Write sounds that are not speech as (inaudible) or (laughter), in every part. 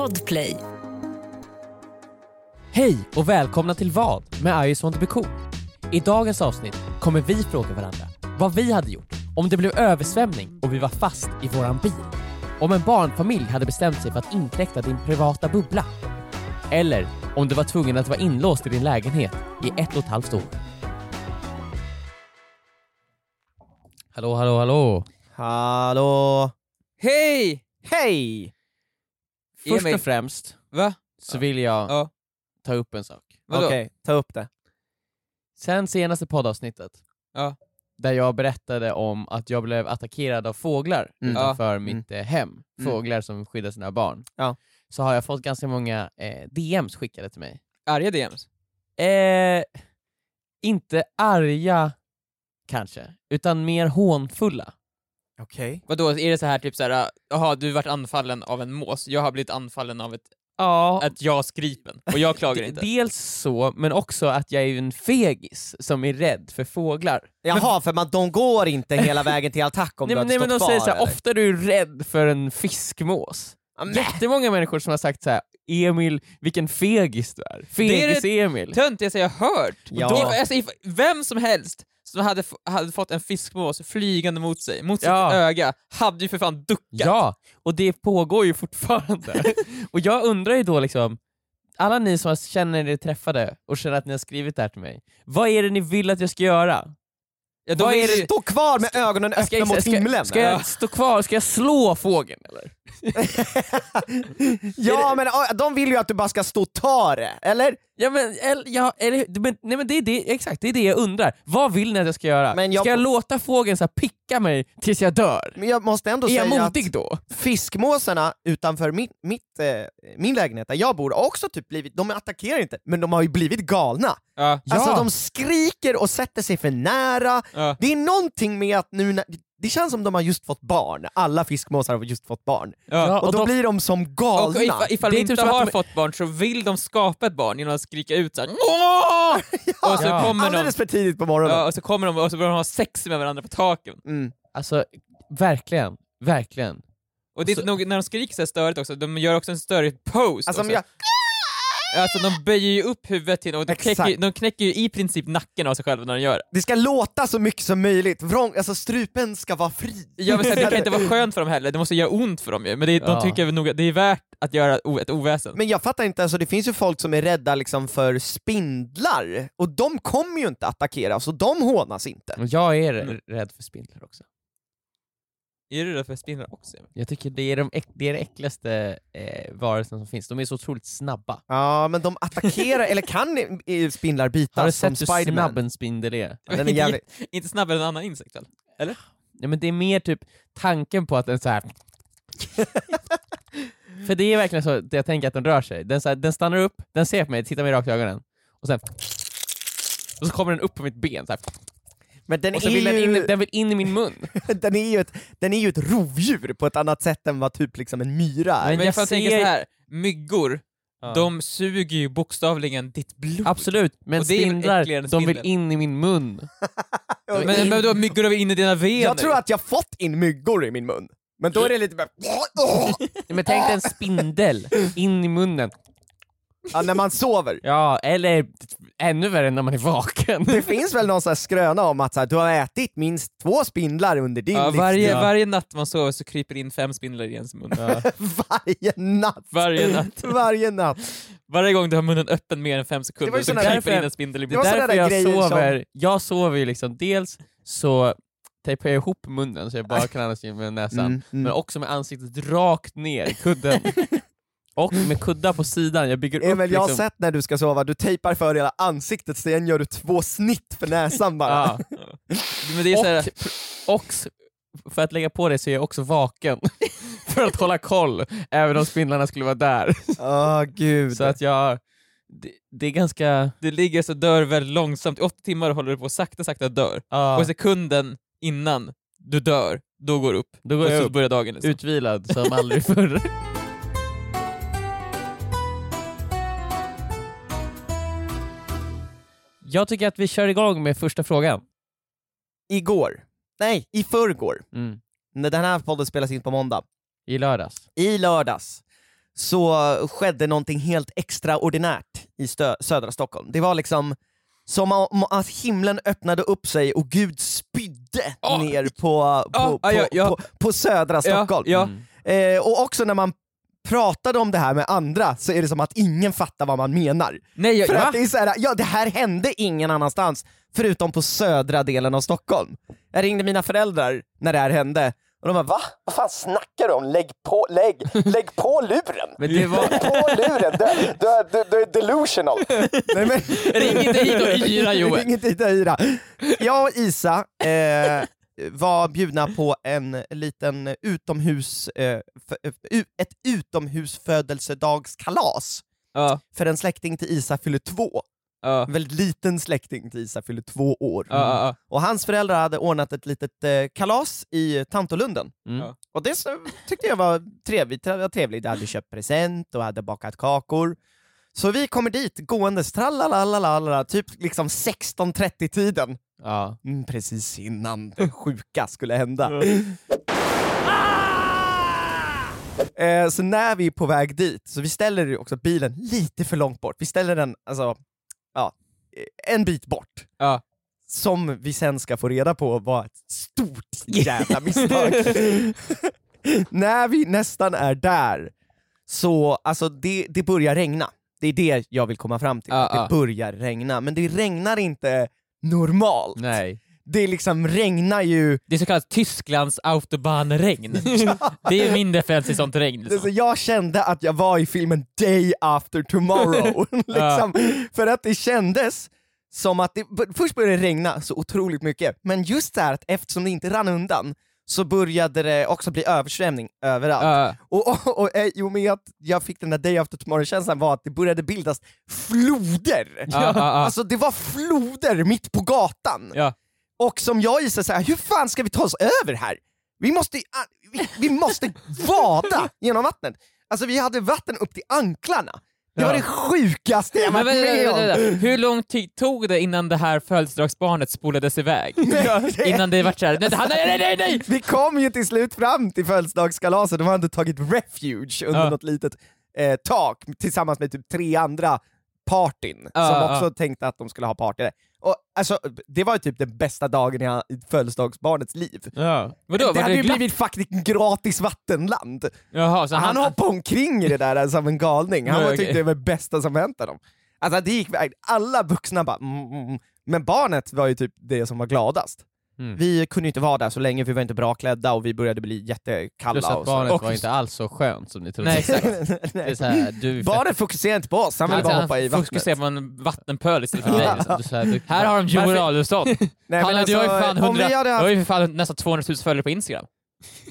Podplay. Hej och välkomna till Vad med I just want to be cool. I dagens avsnitt kommer vi fråga varandra vad vi hade gjort om det blev översvämning och vi var fast i våran bil. Om en barnfamilj hade bestämt sig för att inkräkta din privata bubbla. Eller om du var tvungen att vara inlåst i din lägenhet i ett och ett halvt år. Hallå, hallå, hallå. Hallå! Hej! Hej! Först Emil. och främst Va? så vill jag Ja. ta upp en sak. Vadå? Okej, ta upp det. Sen senaste poddavsnittet, Ja. där jag berättade om att jag blev attackerad av fåglar Mm. utanför Mm. mitt eh, hem, Mm. fåglar som skyddar sina barn, Ja. så har jag fått ganska många eh, DMs skickade till mig. Arga DMs? Eh, inte arga, kanske, utan mer hånfulla. Okej. Vadå, är det så här typ såhär, jaha du vart anfallen av en mås, jag har blivit anfallen av ett, Ja, ett jasgripen, och jag klagar inte. dels så, men också att jag är ju en fegis som är rädd för fåglar. Jaha, för man, de går inte hela vägen till attack om nej, du hade nej, men de säger kvar, såhär, eller? ofta är du rädd för en fiskmås. Jättemånga människor som har sagt så här: Emil, vilken fegis du är. Det är det Fegis-Emil. Töntigaste jag har hört! Ja. Alltså, vem som helst som hade, hade fått en fiskmås flygande mot sig, mot Ja. sitt öga, hade ju för fan duckat. Ja, och det pågår ju fortfarande. (laughs) och jag undrar ju då liksom, alla ni som känner er träffade och känner att ni har skrivit det här till mig, vad är det ni vill att jag ska göra? Ja, Stå kvar med ögonen Ska öppna jag, mot ska, himlen! ska jag stå kvar, ska jag slå fågeln eller? (laughs) ja men de vill ju att du bara ska stå och ta det, eller? Ja men, eller, ja, eller, men, nej, men det är det, exakt, det är det jag undrar. Vad vill ni att jag ska göra? Men jag- Ska jag låta fågeln så här, picka mig tills jag dör? Men jag måste ändå Är jag säga modig att då? fiskmåsarna utanför mitt, mitt, eh, min lägenhet där jag bor har också typ blivit, de attackerar inte, men de har ju blivit galna. Ja. Alltså Ja. de skriker och sätter sig för nära, Ja. det är någonting med att nu när, det känns som de har just fått barn, alla fiskmåsar har just fått barn. Ja. Och, då de- blir de som Och galna. ifall, ifall Det de typ inte att har de- fått barn så vill de skapa ett barn genom att skrika ut såhär Åh! (laughs) Och så Ja. kommer de Alldeles för tidigt på morgonen. Ja, och så kommer de och så börjar de ha sex med varandra på taken. Mm. Alltså, verkligen, verkligen. Och det är Så- nog, när de skriker så störigt också, de gör också en större pose. Alltså, också. men jag, alltså de böjer ju upp huvudet till och de Exakt. knäcker, de knäcker ju i princip nacken av sig själva när de gör det. det ska låta så mycket som möjligt, Vrång, alltså strupen ska vara fri. Ja, men sen, det kan inte vara (laughs) skönt för dem heller, det måste göra ont för dem ju, men det, Ja. de tycker nog att det är värt att göra ett oväsen. Men jag fattar inte, alltså, det finns ju folk som är rädda liksom för spindlar, och de kommer ju inte attackera, så de hånas inte. Jag är rädd för spindlar också. Är du rädd för spindlar också? Jag tycker det är, de äck, det är det äckligaste eh, varelsen som finns, de är så otroligt snabba. Ja, men de attackerar, eller kan spindlar bitas Har du som sett hur Spiderman? snabb en spindel är? Den är jävligt... (laughs) Inte snabbare än en annan insekt väl? Ja, men det är mer typ tanken på att den så här. (laughs) För det är verkligen så att jag tänker att den rör sig. Den, så här, den stannar upp, den ser på mig, tittar mig rakt i ögonen, och sen och så kommer den upp på mitt ben så här. Men den och så är, vill den, ju, in, den vill in i min mun. (laughs) den, är ju ett, den är ju ett rovdjur på ett annat sätt än vad typ liksom en myra är. Men Men jag jag får tänka ser- så här. myggor, Ja. de suger ju bokstavligen ditt blod. Absolut, men spindlar, de vill in i min mun. (laughs) Men, men då myggor har vi in i dina vener. jag tror att jag fått in myggor i min mun, men då är det lite bara... (laughs) Men tänk dig en spindel in i munnen. Ja, när man sover. Ja, eller ännu värre när man är vaken. Det finns väl någon sån här skröna om att så här, du har ätit minst två spindlar under din ja, livstid. varje, Ja. varje natt man sover så kryper in fem spindlar i ens mun. (laughs) Varje natt! Varje natt. (laughs) Varje natt. Varje gång du har munnen öppen mer än fem Det sekunder så kryper in därför- en spindel i Det munnen. såna Därför där jag sover, jag sover ju liksom, dels så tejpar jag ihop munnen så jag bara kan andas in med näsan, Mm, mm. men också med ansiktet rakt ner i kudden. (laughs) Och med kuddar på sidan, jag bygger upp Emil, jag har liksom... sett när du ska sova, du tejpar för hela ansiktet, sen gör du två snitt för näsan bara. Ja. (laughs) Men det är så här, Och, och för att lägga på det så är jag också vaken. (laughs) för att hålla koll, även om spindlarna skulle vara där. (laughs) Åh gud. Så att jag... Det, det är ganska... du ligger så dör väldigt långsamt, i åtta timmar håller du på sakta sakta dör. ja, Och sekunden innan du dör, då går du upp. då går och jag så upp, börjar dagen. Liksom. utvilad som aldrig förr. Jag tycker att vi kör igång med första frågan. Igår, nej, i förrgår, Mm. när den här podden spelas in på måndag, I lördags. i lördags, så skedde någonting helt extraordinärt i södra Stockholm. Det var liksom som om att himlen öppnade upp sig och Gud spydde Ja. ner på, på, Ja, på, ja, ja. på, på södra Stockholm. Ja, Mm. Eh, och också när man pratade om det här med andra så är det som att ingen fattar vad man menar. Nej, jag, För va? att det är så här, ja det här hände ingen annanstans förutom på södra delen av Stockholm. Jag ringde mina föräldrar när det här hände och de bara va? Vad fan snackar du om? Lägg på, lägg, (laughs) lägg på luren! Men det var... Lägg på luren! Du, du, du, du är delusional! Nej, men, (laughs) Ring inte hit och yra Joel. Ring inte hit och yra. Jag och Isa eh, var bjudna på en liten utomhus, eh, u- ett utomhusfödelsedagskalas Ja, för en släkting till Isa fyller två. ja, En väldigt liten släkting till Isa fyller två år. ja, ja, Och hans föräldrar hade ordnat ett litet eh, kalas i Tantolunden. Mm. Ja. Och det så, tyckte jag var trevligt. Det var trevligt. Jag hade köpt present och hade bakat kakor. Så vi kommer dit gåendes, tralalalala, typ liksom 16.30-tiden. Ja. Mm, precis innan det sjuka skulle hända. Eh, så när vi är på väg dit, så vi ställer också bilen lite för långt bort. Vi ställer den alltså, ja, eh, en bit bort. ja. Som vi sen ska få reda på var ett stort (laughs) jävla misstag. (laughs) när vi nästan är där, så alltså det, det börjar regna. Det är det jag vill komma fram till. Att det ja. börjar regna, men det regnar inte normalt. Nej. Det liksom regnar ju Det är så kallat Tysklands autobahnregn. (laughs) Det är min referens till sånt regn. Liksom. jag kände att jag var i filmen Day After Tomorrow, (laughs) (laughs) liksom, för att det kändes som att det, först började det regna så otroligt mycket, men just det här att eftersom det inte rann undan så började det också bli översvämning överallt. Ja, Och, och, och eh, jo, men jag, jag fick den där Day After Tomorrow-känslan var att det började bildas floder! ja, ja. Alltså det var floder mitt på gatan! Och som jag gissar så här, hur fan ska vi ta oss över här? Vi måste, ah, vi, vi måste vada genom vattnet. Alltså vi hade vatten upp till anklarna. Det var det sjukaste jag varit med om. Hur lång tid tog det innan det här födelsedagsbarnet spolades iväg? (laughs) Innan det vart såhär, nej, nej, nej, nej! Vi kom ju till slut fram till födelsedagskalaset, de hade tagit refuge under Ja. något litet eh, tak tillsammans med typ tre andra partyn som också tänkte att de skulle ha party där. Och, alltså, det var ju typ den bästa dagen i födelsedagsbarnets liv. Ja. Vadå, det var hade det ju blivit fucking gratis vattenland. Jaha, så Han, han, hoppade omkring i det där (laughs) som en galning, han okej. tyckte det var det bästa som hänt honom. Alltså det gick, alla vuxna bara mm, mm, mm. men barnet var ju typ det som var gladast. Mm. Vi kunde inte vara där så länge för vi var inte bra klädda och vi började bli jättekalla. Plus att och så. barnet Och- var inte alls så skönt som ni trodde. Nej, exakt. Det är så här, du (laughs) Barnet fokuserade inte på oss, han ville Alltså, bara hoppa i han fokuserar vattnet. på en vattenpöl istället för dig. Ja, Liksom. här, du, Här har de Joel Varför- Adolfsson. (laughs) Nej, Han, men du har ju fan alltså, om 100, vi hade du har haft... ju för fan nästan 200 000 följare på Instagram.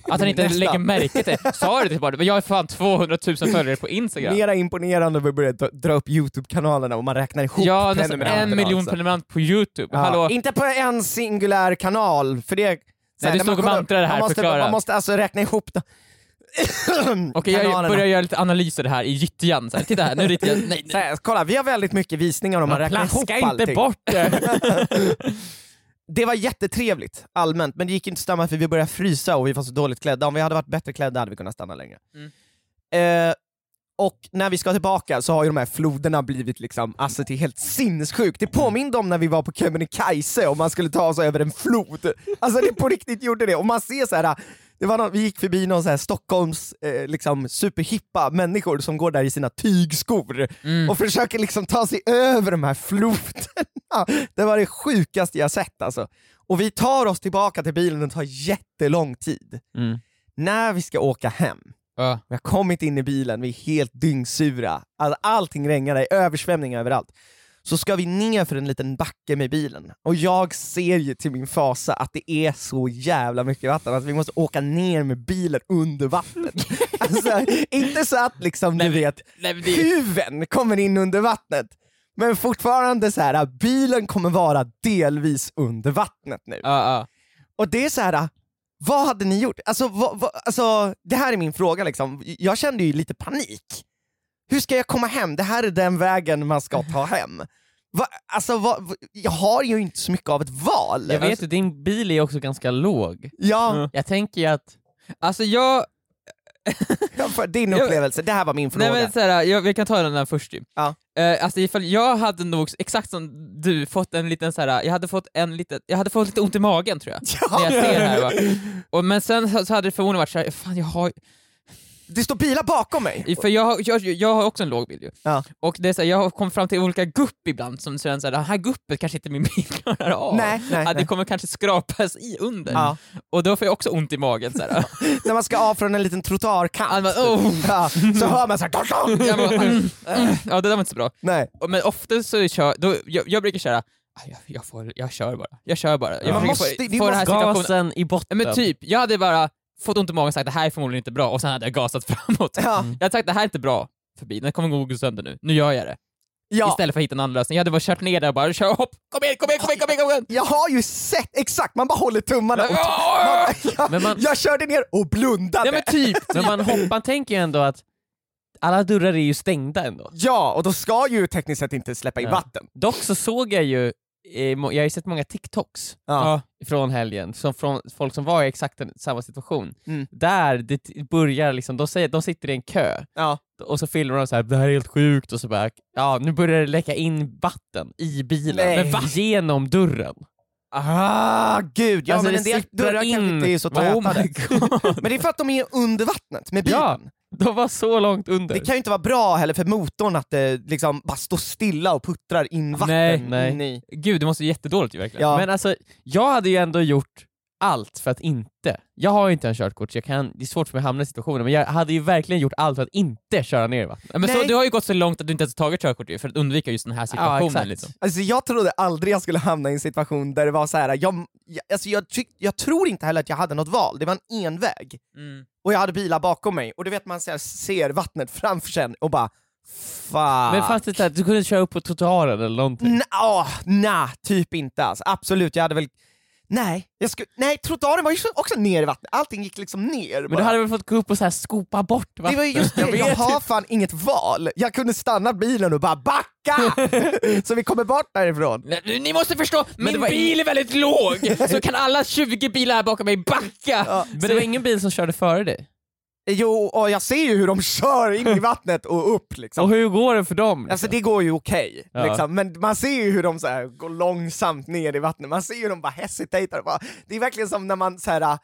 Att han inte Nästan. lägger märke till det. Sa du det barnet? Men jag har fan 200 000 följare på Instagram. Mera imponerande när vi började dra- upp Youtube-kanalerna och man räknar ihop Ja, nästan en miljon också. prenumerant på Youtube. Ja, Hallå? Inte på en singulär kanal, för det... här, du man stod och mantrade här, man måste, förklara. Man måste alltså räkna ihop det. (clears throat) Okej, jag kanalerna. börjar göra lite analyser här i gyttjan. Titta här, nu ritar jag... (laughs) Nej, nej. kolla, vi har väldigt mycket visningar om man räknar ihop Plaska inte allting. bort det! (laughs) (laughs) Det var jättetrevligt allmänt, men det gick inte att stanna för vi började frysa och vi var så dåligt klädda. Om vi hade varit bättre klädda hade vi kunnat stanna längre. Mm. Eh, och när vi ska tillbaka så har ju de här floderna blivit liksom, alltså det är helt sinnessjukt. Det påminde om när vi var på Kebnekaise och man skulle ta sig över en flod. Alltså det på riktigt gjorde det. Och man ser så här. Det var någon, vi gick förbi någon så här Stockholms eh, liksom superhippa människor som går där i sina tygskor Mm. och försöker liksom ta sig över de här floderna. Det var det sjukaste jag sett alltså. Och vi tar oss tillbaka till bilen det tar jättelång tid. Mm. När vi ska åka hem, Ja. vi har kommit in i bilen, vi är helt dyngsura, alltså, allting regnar, det är översvämning överallt. Så ska vi ner för en liten backe med bilen, och jag ser ju till min fasa att det är så jävla mycket vatten, att vi måste åka ner med bilen under vattnet. (laughs) alltså, inte så att liksom, du vet, Nej, det... huven kommer in under vattnet, men fortfarande så här, bilen kommer vara delvis under vattnet nu. Ja, ja. Och det är så här. vad hade ni gjort? Alltså, vad, vad, alltså, det här är min fråga, liksom. jag kände ju lite panik. Hur ska jag komma hem? Det här är den vägen man ska ta hem. Va, alltså, vad- jag har ju inte så mycket av ett val. Jag vet att din bil är också ganska låg. Ja, Mm. Jag tänker ju att, Alltså jag... (laughs) Ja, din Jag- upplevelse, det här var min fråga. Nej men såhär, jag, vi kan ta den där först ju. Ja. Eh, alltså ifall jag hade nog, exakt som du, fått en liten såhär, jag hade fått en liten, jag hade fått lite ont i magen tror jag. (laughs) När jag ser det här va. Och, men sen så, så hade det förmodligen varit såhär, fan jag har, Det står bilar bakom mig! för jag, jag, jag har också en låg bil ju. Ja. Och det är såhär, jag har kommit fram till olika gupp ibland som känns såhär, det här guppet kanske inte min bil klarar av. Nej, nej, Att det nej. kommer kanske skrapas i under. Ja. Och då får jag också ont i magen såhär. (laughs) När man ska av från en liten trottoarkant, Ja, oh. ja, så hör man såhär mm, mm. Ja det där var inte så bra. Nej. Men ofta så kör, då, jag, jag brukar köra, "Ah, jag, jag, får, jag kör bara, jag kör bara. Jag Man försöker måste- få, få den här. Gasen i botten. Ja, Men typ, jag hade bara fått ont i magen och sagt det här är förmodligen inte bra, och sen hade jag gasat (laughs) framåt. Ja. Jag hade sagt det här är inte bra för bilen, den kommer gå sönder nu, nu gör jag det. Ja. Istället för att hitta en annan lösning. Jag hade bara kört ner där och bara kör hopp, kom igen, kom igen, kom igen, kom igen, kom igen! Jag har ju sett, exakt, man bara håller tummarna och man, jag, Men man- jag körde ner och blundade. Ja men typ! (laughs) Men man, hopp, man tänker ju ändå att alla dörrar är ju stängda ändå. Ja, och då ska ju tekniskt sett inte släppa in Ja. vatten. Dock så såg jag ju, jag har ju sett många TikToks Ja. från helgen, som från folk som var i exakt den, samma situation. Mm. Där det börjar liksom, de, säger, de sitter i en kö, Ja. och så filmar de så här, det här är helt sjukt, och så bara, ja nu börjar det läcka in vatten i bilen, Nej. men va? genom dörren. Ah, gud, ja Alltså, men det en del dörrar kanske in. inte är så Oh tätade. god. men det är för att de är under vattnet med bilen. Ja. (laughs) De var så långt under. Det kan ju inte vara bra heller för motorn att det liksom bara står stilla och puttrar in vatten Nej, nej. Gud, det måste vara jättedåligt ju verkligen. Ja. Men alltså, jag hade ju ändå gjort allt för att inte, jag har ju inte en körkort så jag kan, det är svårt för mig att hamna i situationen, men jag hade ju verkligen gjort allt för att inte köra ner. Ja, Men så, Nej. du har ju gått så långt att du inte ens tagit körkort ju, för att undvika just den här situationen. exakt. liksom. Alltså jag trodde aldrig jag skulle hamna i en situation där det var så här. jag, jag, alltså jag, tyck, jag tror inte heller att jag hade något val, det var en enväg. Mm. Och jag hade bilar bakom mig, och du vet man så här, ser vattnet framför sig och bara Fan. Men fanns det så här, du kunde köra upp på trottoaren eller någonting? N- åh, nej, typ inte alltså. Absolut, jag hade väl... Nej, jag skulle, nej trottoaren var ju så- också ner i vattnet, allting gick liksom ner Men bara. du hade väl fått gå upp och så här skopa bort vattnet? Det var ju just det, (laughs) Jag har inte. fan inget val. Jag kunde stanna bilen och bara backa! (laughs) så vi kommer bort därifrån. Nej, Ni måste förstå, min bil är väldigt låg, (laughs) så kan alla 20 bilar här bakom mig backa! Ja. Men det var ingen bil som körde före dig? Jo, och jag ser ju hur de kör in i (laughs) vattnet och upp liksom. Och hur går det för dem? Alltså det går ju okej, Ja. liksom. men man ser ju hur de så här, går långsamt ner i vattnet, man ser ju hur de bara hesitatar. Bara, det är verkligen som när man så här,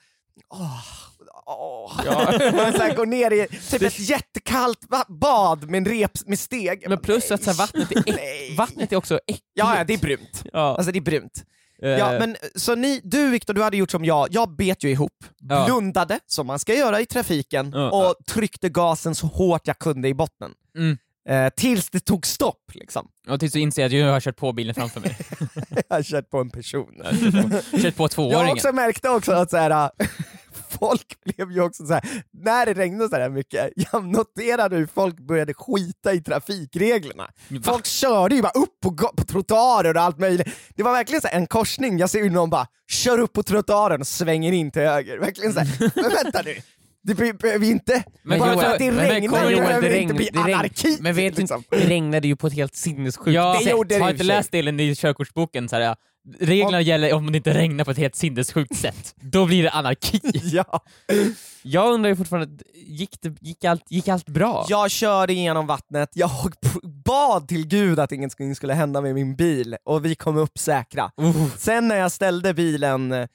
åh, åh. (laughs) man så här, går ner i typ ett jättekallt bad med, en rep, med steg. Men plus att så här, vattnet, är äck, vattnet är också äckligt. Ja, ja, det är brunt. Ja. Alltså det är brunt. Eh, Ja, men, så ni, du Viktor, du hade gjort som jag, jag bet ju ihop, Ja. blundade som man ska göra i trafiken Ja. och tryckte gasen så hårt jag kunde i botten. Mm. Eh, tills det tog stopp liksom. Och tills du inser att jag har kört på bilen framför mig. (laughs) jag har kört på en person. kört på Jag tvååringen. också märkte också att så här, folk (laughs) blev ju också så här, när det regnade så här mycket, (laughs) jag noterade hur folk började skita i trafikreglerna. Folk körde ju bara upp på, på trottoarer och allt möjligt. Det var verkligen så här, en korsning, jag ser hur någon bara kör upp på trottoaren och svänger in till höger. Verkligen så här, (laughs) men vänta nu, det be- behöver vi inte, Men bara Joel, för att det regnar behöver det regn- inte bli det regn- anarki. Men vet du liksom. inte, det regnade ju på ett helt sinnessjukt Ja, det har inte läst delen i körkortsboken, så här, reglerna gäller om det inte regnar på ett helt sinnessjukt sätt. Då blir det anarki. (laughs) Ja. Jag undrar ju fortfarande, gick, det, gick, allt, gick allt bra? Jag körde igenom vattnet, jag bad till gud att ingenting skulle hända med min bil och vi kom upp säkra. Sen när jag ställde bilen eh,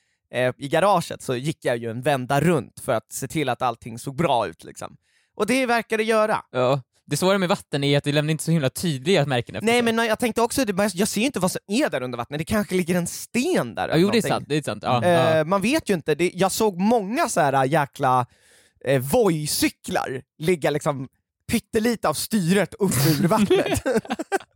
i garaget så gick jag ju en vända runt för att se till att allting såg bra ut liksom. Och det verkar det göra. Ja. Det svåra med vatten är att det lämnar inte så himla tydliga märken efter Nej sig. men jag tänkte också, jag ser ju inte vad som är där under vattnet, det kanske ligger en sten där Ja, jo det är sant, det är sant. Ja, Eh, ja. Man vet ju inte, det, jag såg många så här jäkla eh, Voi-cyklar ligga liksom pyttelite av styret upp ur vattnet. (laughs)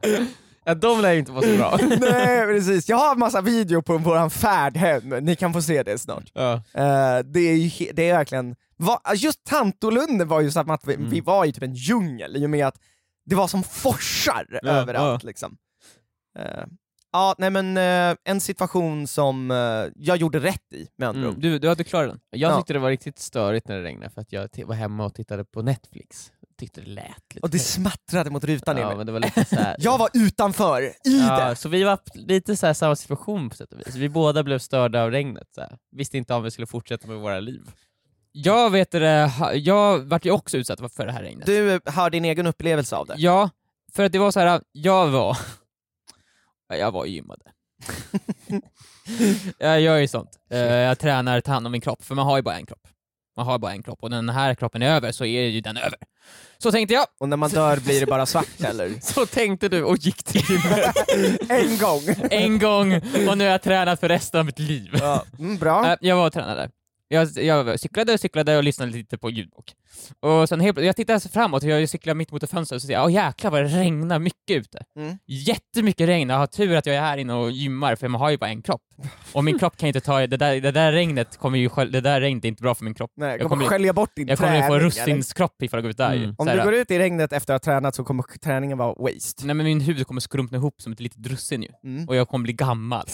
(laughs) Ja, de lär ju inte vara så bra. (laughs) Nej precis, jag har en massa video på våran färd hem, ni kan få se det snart. ja. Eh, det, är ju det är verkligen, va, just Tantolunden var ju så att vi, Mm. vi var i typ en djungel i och med att det var som forsar Ja, överallt liksom. Eh, ja, nej men eh, en situation som eh, jag gjorde rätt i med andra Mm. ord. Du, du hade klarat den. Jag Ja. tyckte det var riktigt störigt när det regnade för att jag t- var hemma och tittade på Netflix. Tyckte det lät lite Och det smattrade mot rutan Ja men det var lite så här. Jag var utanför, i ja, det! Så vi var lite så här samma situation på sätt och vis. Vi båda blev störda av regnet. Så här. Visste inte om vi skulle fortsätta med våra liv. Jag vet det, jag vart ju också utsatt för det här regnet. Du har din egen upplevelse av det? Ja, för att det var så här. jag var... Ja, Jag var gymmade. (laughs) jag gör ju sånt. Eh, Jag tränar, tar hand om min kropp, för man har ju bara en kropp. Man har bara en kropp, och när den här kroppen är över så är ju den över. Så tänkte jag, Och när man dör blir det bara svart (laughs) eller? Så tänkte du och gick till gymmet. (laughs) en gång! en gång, och nu har jag tränat för resten av mitt liv. Ja, mm, bra. Äh, jag var och tränade. Jag, jag cyklade och cyklade och lyssnade lite på ljudbok. Och sen helt, jag tittade framåt och jag cyklar mitt mot ett fönster och så ser jag, åh jäklar vad det regnar mycket ute. Mm. Jättemycket regn, jag har tur att jag är här inne och gymmar för man har ju bara en kropp. Och min kropp kan inte ta, det där, det där regnet kommer ju, det där regnet är inte bra för min kropp. Nej, jag kommer kommer- skölja bort din Jag kommer ju träning. få russinskropp ifall jag går ut där ju. Mm. Om du går ut i regnet efter att ha tränat så kommer träningen vara waste. Nej men min huvud kommer skrumpna ihop som ett litet drussin ju. Mm. och jag kommer bli gammal.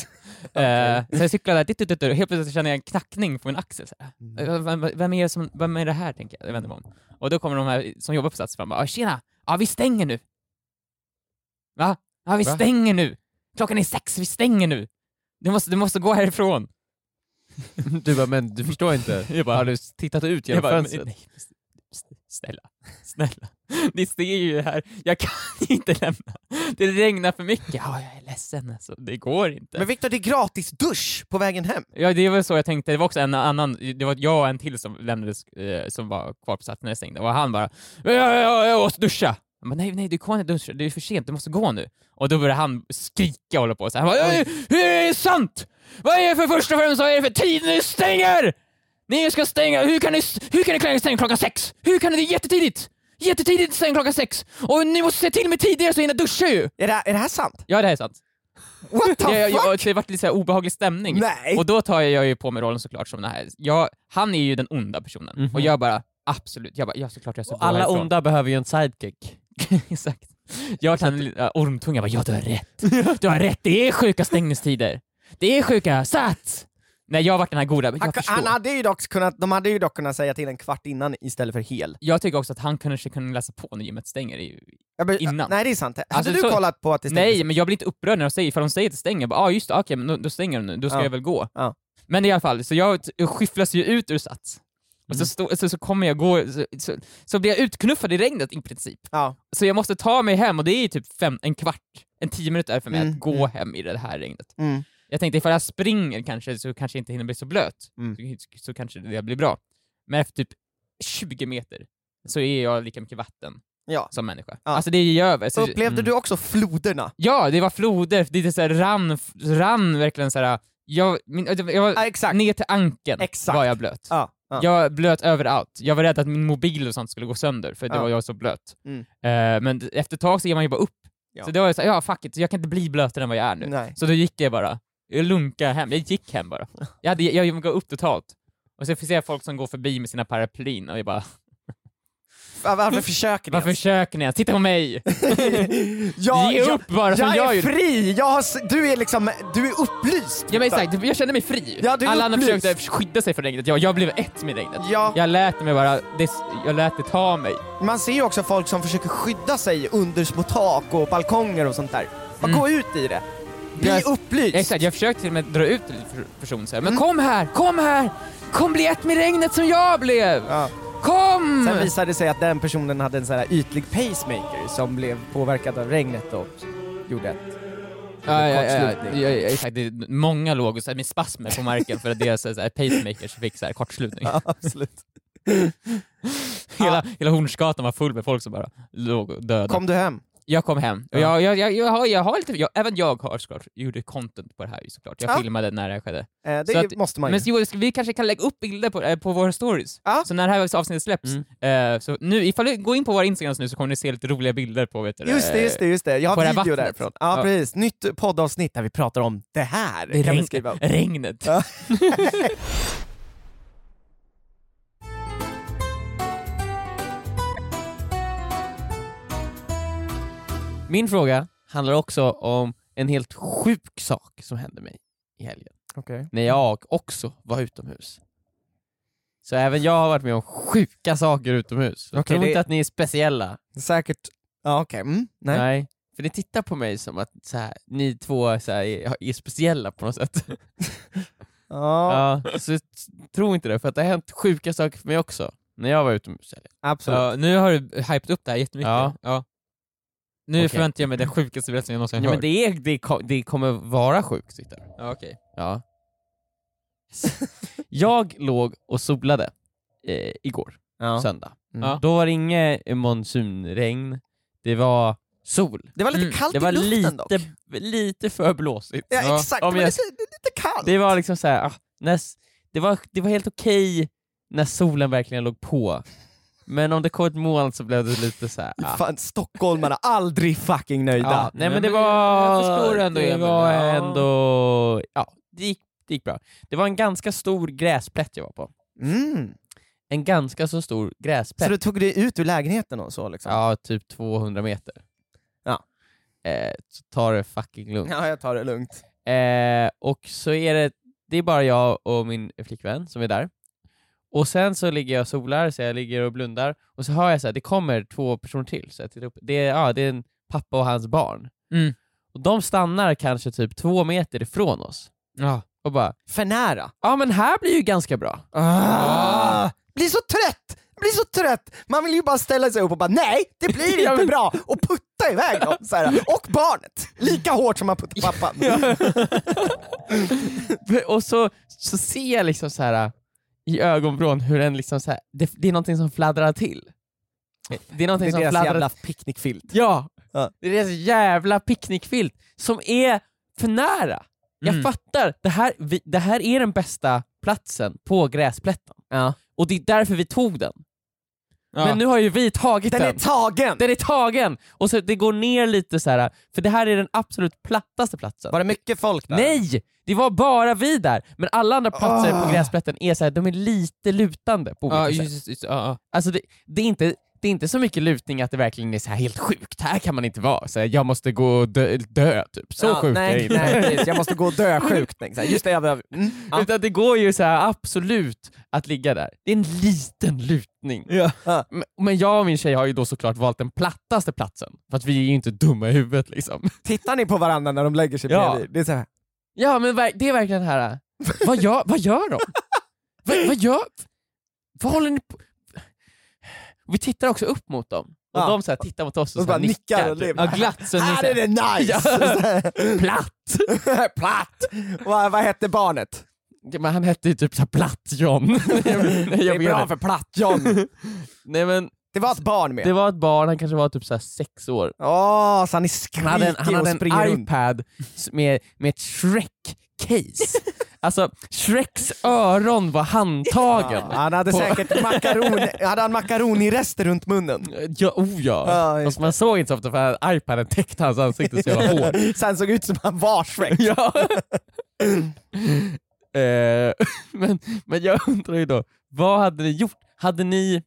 Eh, så jag cyklar där, ditt, ditt, och helt plötsligt känner jag en knackning på min axel. Så. Mm. Vem, vem, är det som, vem är det här, tänker jag. jag vänder mig om. Och då kommer de här som jobbar på Sats fram och "Ah, tjena, ja vi stänger nu. Va? Ja vi Va? stänger nu. Klockan är sex, vi stänger nu. Du måste, du måste gå härifrån. (laughs) Du bara, men du förstår inte. Jag bara- har du tittat ut Jag genom fönstret? nej, snälla, (laughs) snälla. Ni ser ju det här, jag kan (laughs) inte lämna. Det regnar för mycket. Ja, jag är ledsen alltså, det går inte. Men Viktor, det är gratis dusch på vägen hem. Ja, det var så jag tänkte. Det var också en annan, det var jag och en till som lämnades, eh, som var kvar på Sats när jag stängde, och han bara ja, ja, ja, jag måste duscha. Jag bara, nej, nej, du kan inte duscha, det är för sent, du måste gå nu. Och då började han skrika och hålla på så här. Han bara, "Eh, hur är det sant? Vad är det för först och främst, vad är det för tid ni stänger? Ni ska stänga, hur kan ni, hur kan ni stänga klockan sex? Hur kan ni, det är jättetidigt! Jättetidigt stänga klockan sex! Och ni måste se till med tidigare så jag hinner duscha ju! Är det, är det här sant? Ja, det här är sant. What the Ja, ja, ja, fuck? det vart lite så här obehaglig stämning. Nej! Och då tar jag ju på mig rollen såklart som den här, jag, han är ju den onda personen, Mhm. och jag bara absolut, jag bara, ja såklart jag ska Och gå alla härifrån. onda behöver ju en sidekick. (laughs) Exakt. Jag en liten, äh, ormtunga, jag bara, ja du har rätt. (laughs) Du har rätt, det är sjuka stängningstider. Det är sjuka, sats! Nej jag har varit den här goda, men Han, jag förstår. han hade ju dock kunnat, de hade ju dock kunnat säga till en kvart innan istället för hel. Jag tycker också att han kanske kunde läsa på när gymmet stänger. Ju- Jag bara, Innan. Nej det är sant. Hade Alltså, du så- kollat på att det stängdes? Nej, men jag blir inte upprörd när de säger, ifall de säger att det stänger, jag bara, ah, just det, okej, men då, då stänger de nu, då ska Ja. jag väl gå. Ja. Men i alla fall, så jag, jag skyfflas ju ut ur Sats. Och så, stå, så, så kommer jag gå, så, så, så blir jag utknuffad i regnet i princip. Ja. Så jag måste ta mig hem och det är typ fem, en kvart, en tio minuter för mig Mm, att gå mm. hem i det här regnet. Mm. Jag tänkte ifall jag springer kanske så kanske jag inte hinner bli så blöt, Mm. så, så kanske det blir bra. Men efter typ 20 meter så är jag lika mycket vatten Ja. som människa. Ja. Alltså det är ju över. Så, Upplevde mm. du också floderna? Ja, det var floder, det så här rann, rann verkligen såhär, jag, min, jag var, Ja, ner till ankeln Exakt. var jag blöt. Ja. Ja. Jag blöt överallt. Jag var rädd att min mobil och sånt skulle gå sönder för det Ja. var jag så blöt. Mm. Eh, men efter ett tag så ger man ju bara upp. Ja. Så då var jag såhär, ja fuck it, jag kan inte bli blötare än vad jag är nu. Nej. Så då gick jag bara, jag lunkade hem, jag gick hem bara. Jag, hade, jag, jag gav upp totalt. Och så ser jag folk som går förbi med sina paraplyn och jag bara, Va- Varför försöker ni varför ens? försöker ni ens? Titta på mig! (laughs) jag, Ge jag, upp bara som jag jag är fri! Jag har, du är liksom, du är upplyst! Ja men exakt, jag kände mig fri. Ja, Alla andra försökte skydda sig från regnet, jag, jag blev ett med regnet. Ja, Jag lät mig bara, det, jag lät det ta mig. man ser ju också folk som försöker skydda sig under små tak och balkonger och sånt där. Bara Mm. gå ut i det. Bli Jag- upplyst! Exakt, jag försökte till och med dra ut en person så här. men Mm. kom här, kom här! Kom bli ett med regnet som jag blev! Ja. Kom! Sen visade det sig att den personen hade en sån här ytlig pacemaker som blev påverkad av regnet och gjorde ett... ja, ja, ja, ja, kortslutning. ja, ja, exakt, det är många låg och så här, med spasmer på marken för att deras så här, pacemakers fick så här, kortslutning. Ja, absolut. (laughs) Hela, hela Hornsgatan var full med folk som bara låg och döda. Kom du hem? Jag kom hem, och jag, jag, jag, jag, har, jag har lite, jag, även jag har såklart, gjorde content på det här såklart. Jag Ja. filmade när det här skedde. Eh, det Så att- måste man ju. Men ska- vi kanske kan lägga upp bilder på, eh, på våra stories. Ja. Så när det här avsnittet släpps, Mm. eh, så nu, ifall du går in på våra Instagrams nu så kommer ni se lite roliga bilder på vet du, Just det, just det, just det. Jag har video därifrån. Ja, Ja. precis. Nytt poddavsnitt där vi pratar om det här. Det regn, regnet. (laughs) (laughs) Min fråga handlar också om en helt sjuk sak som hände mig i helgen. Okej. När jag också var utomhus. Så även jag har varit med om sjuka saker utomhus. Jag Okej, tror det- inte att ni är speciella. Säkert... Ja, okej. Mm, nej. Nej. För ni tittar på mig som att så här, ni två så här, är, är speciella på något sätt. (laughs) Ja, Ja, så tror inte det, för att det har hänt sjuka saker för mig också, när jag var utomhus. absolut. Ja, nu har du hypat upp det här jättemycket. Ja. Ja. Nu Okej. förväntar jag mig den sjukaste berättelsen jag någonsin Ja, har men hört. det, är, det, det kommer vara sjukt, Viktor. Ja, okej. Ja. (laughs) jag låg och solade eh, igår, Ja. söndag. Mm. Ja. Då var det inget monsunregn, det var sol. Det var lite Mm, kallt Det var i luften dock. lite, lite för blåsigt. Ja, Ja. exakt, Om det var jag- lite, lite kallt. Det var liksom så här, ah, när, det, var, det var helt okej när solen verkligen låg på, men om det kom ett moln så blev det lite så här. ah. (laughs) Fan, stockholmarna, aldrig fucking nöjda. Ja, nej men men det jag var... förstår ändå, det var Ja. ändå... Ja, det gick, det gick bra. Det var en ganska stor gräsplätt jag var på. Mm. En ganska så stor Så gräsplätt. du tog dig ut ur lägenheten och så liksom? Ja, typ 200 meter. Ja. Eh, så ta det fucking lugnt. Ja, jag tar det lugnt. Eh, och så är det, det är bara jag och min flickvän som är där. Och sen så ligger jag och solar, så jag ligger och blundar, och så hör jag så här, det kommer två personer till. Så jag tittar upp. Det, är, ja, det är en pappa och hans barn. Mm. Och de stannar kanske typ två meter ifrån oss. Ja. Och bara, För nära. ja men här blir ju ganska bra. Ah. Blir så trött! Blir så trött! Man vill ju bara ställa sig upp och bara nej, det blir (laughs) inte men- bra! Och putta iväg dem, så här. och barnet! Lika hårt som man puttar pappan. (laughs) och så, så ser jag liksom så här i ögonvrån hur den liksom så här, det, det är någonting som fladdrar till. Det är Det någonting är som deras fladdrar jävla picknickfilt. Ja! Ja. Det är deras jävla picknickfilt som är för nära. Jag Mm. fattar, det här, vi, det här är den bästa platsen på gräsplätten. Ja. Och det är därför vi tog den. Ja. Men nu har ju vi tagit Den den. är tagen! den är tagen! Och så det går ner lite så här för det här är den absolut plattaste platsen. Var det mycket folk där? Nej! Det var bara vi där, men alla andra platser Ah. på gräsplätten är så här, de är lite lutande på olika Ja, sätt. just, just, ja, ja. Alltså det, det, är inte, det är inte så mycket lutning att det verkligen är så här helt sjukt, här kan man inte vara, så här, jag måste gå och dö, dö typ. Så Ja, sjukt är det nej, inte. nej, (laughs) precis. jag måste gå och dö sjukt. liksom. Just det, jag behöver... Mm. Ja. Utan det går ju så här absolut att ligga där. Det är en liten lutning. Ja. Men- Men jag och min tjej har ju då såklart valt den plattaste platsen, för att vi är ju inte dumma i huvudet liksom. (laughs) Tittar ni på varandra när de lägger sig Ja. bredvid? Det är så här. Ja men det är verkligen det här, vad gör, vad gör de? (laughs) vad, vad gör, vad håller ni på? Vi tittar också upp mot dem, och Ja. de så här tittar mot oss och, Och så här nickar nickar. och typ. ja, glatt så Här är det nice! (laughs) Platt! (laughs) Platt! vad, vad hette barnet? Ja, Men han hette ju typ såhär Platt-John. (laughs) Det är bra för Platt-John. Nej men Det var ett barn med. det var ett barn, han kanske var typ såhär sex år. Åh, så han är Han skrikig hade en, han hade en iPad med, med ett Shrek-case. Alltså Shreks öron var handtagen. Ja, han hade På- säkert makaron, (laughs) hade han makaroni-rester runt munnen. Ja, oh ja. Ja, Fast man såg inte så ofta för att iPaden täckte hans ansikte så jävla hårt. (laughs) Så han såg ut som han var Shrek. ja. (laughs) eh, men, men jag undrar ju då, vad hade ni gjort? Hade ni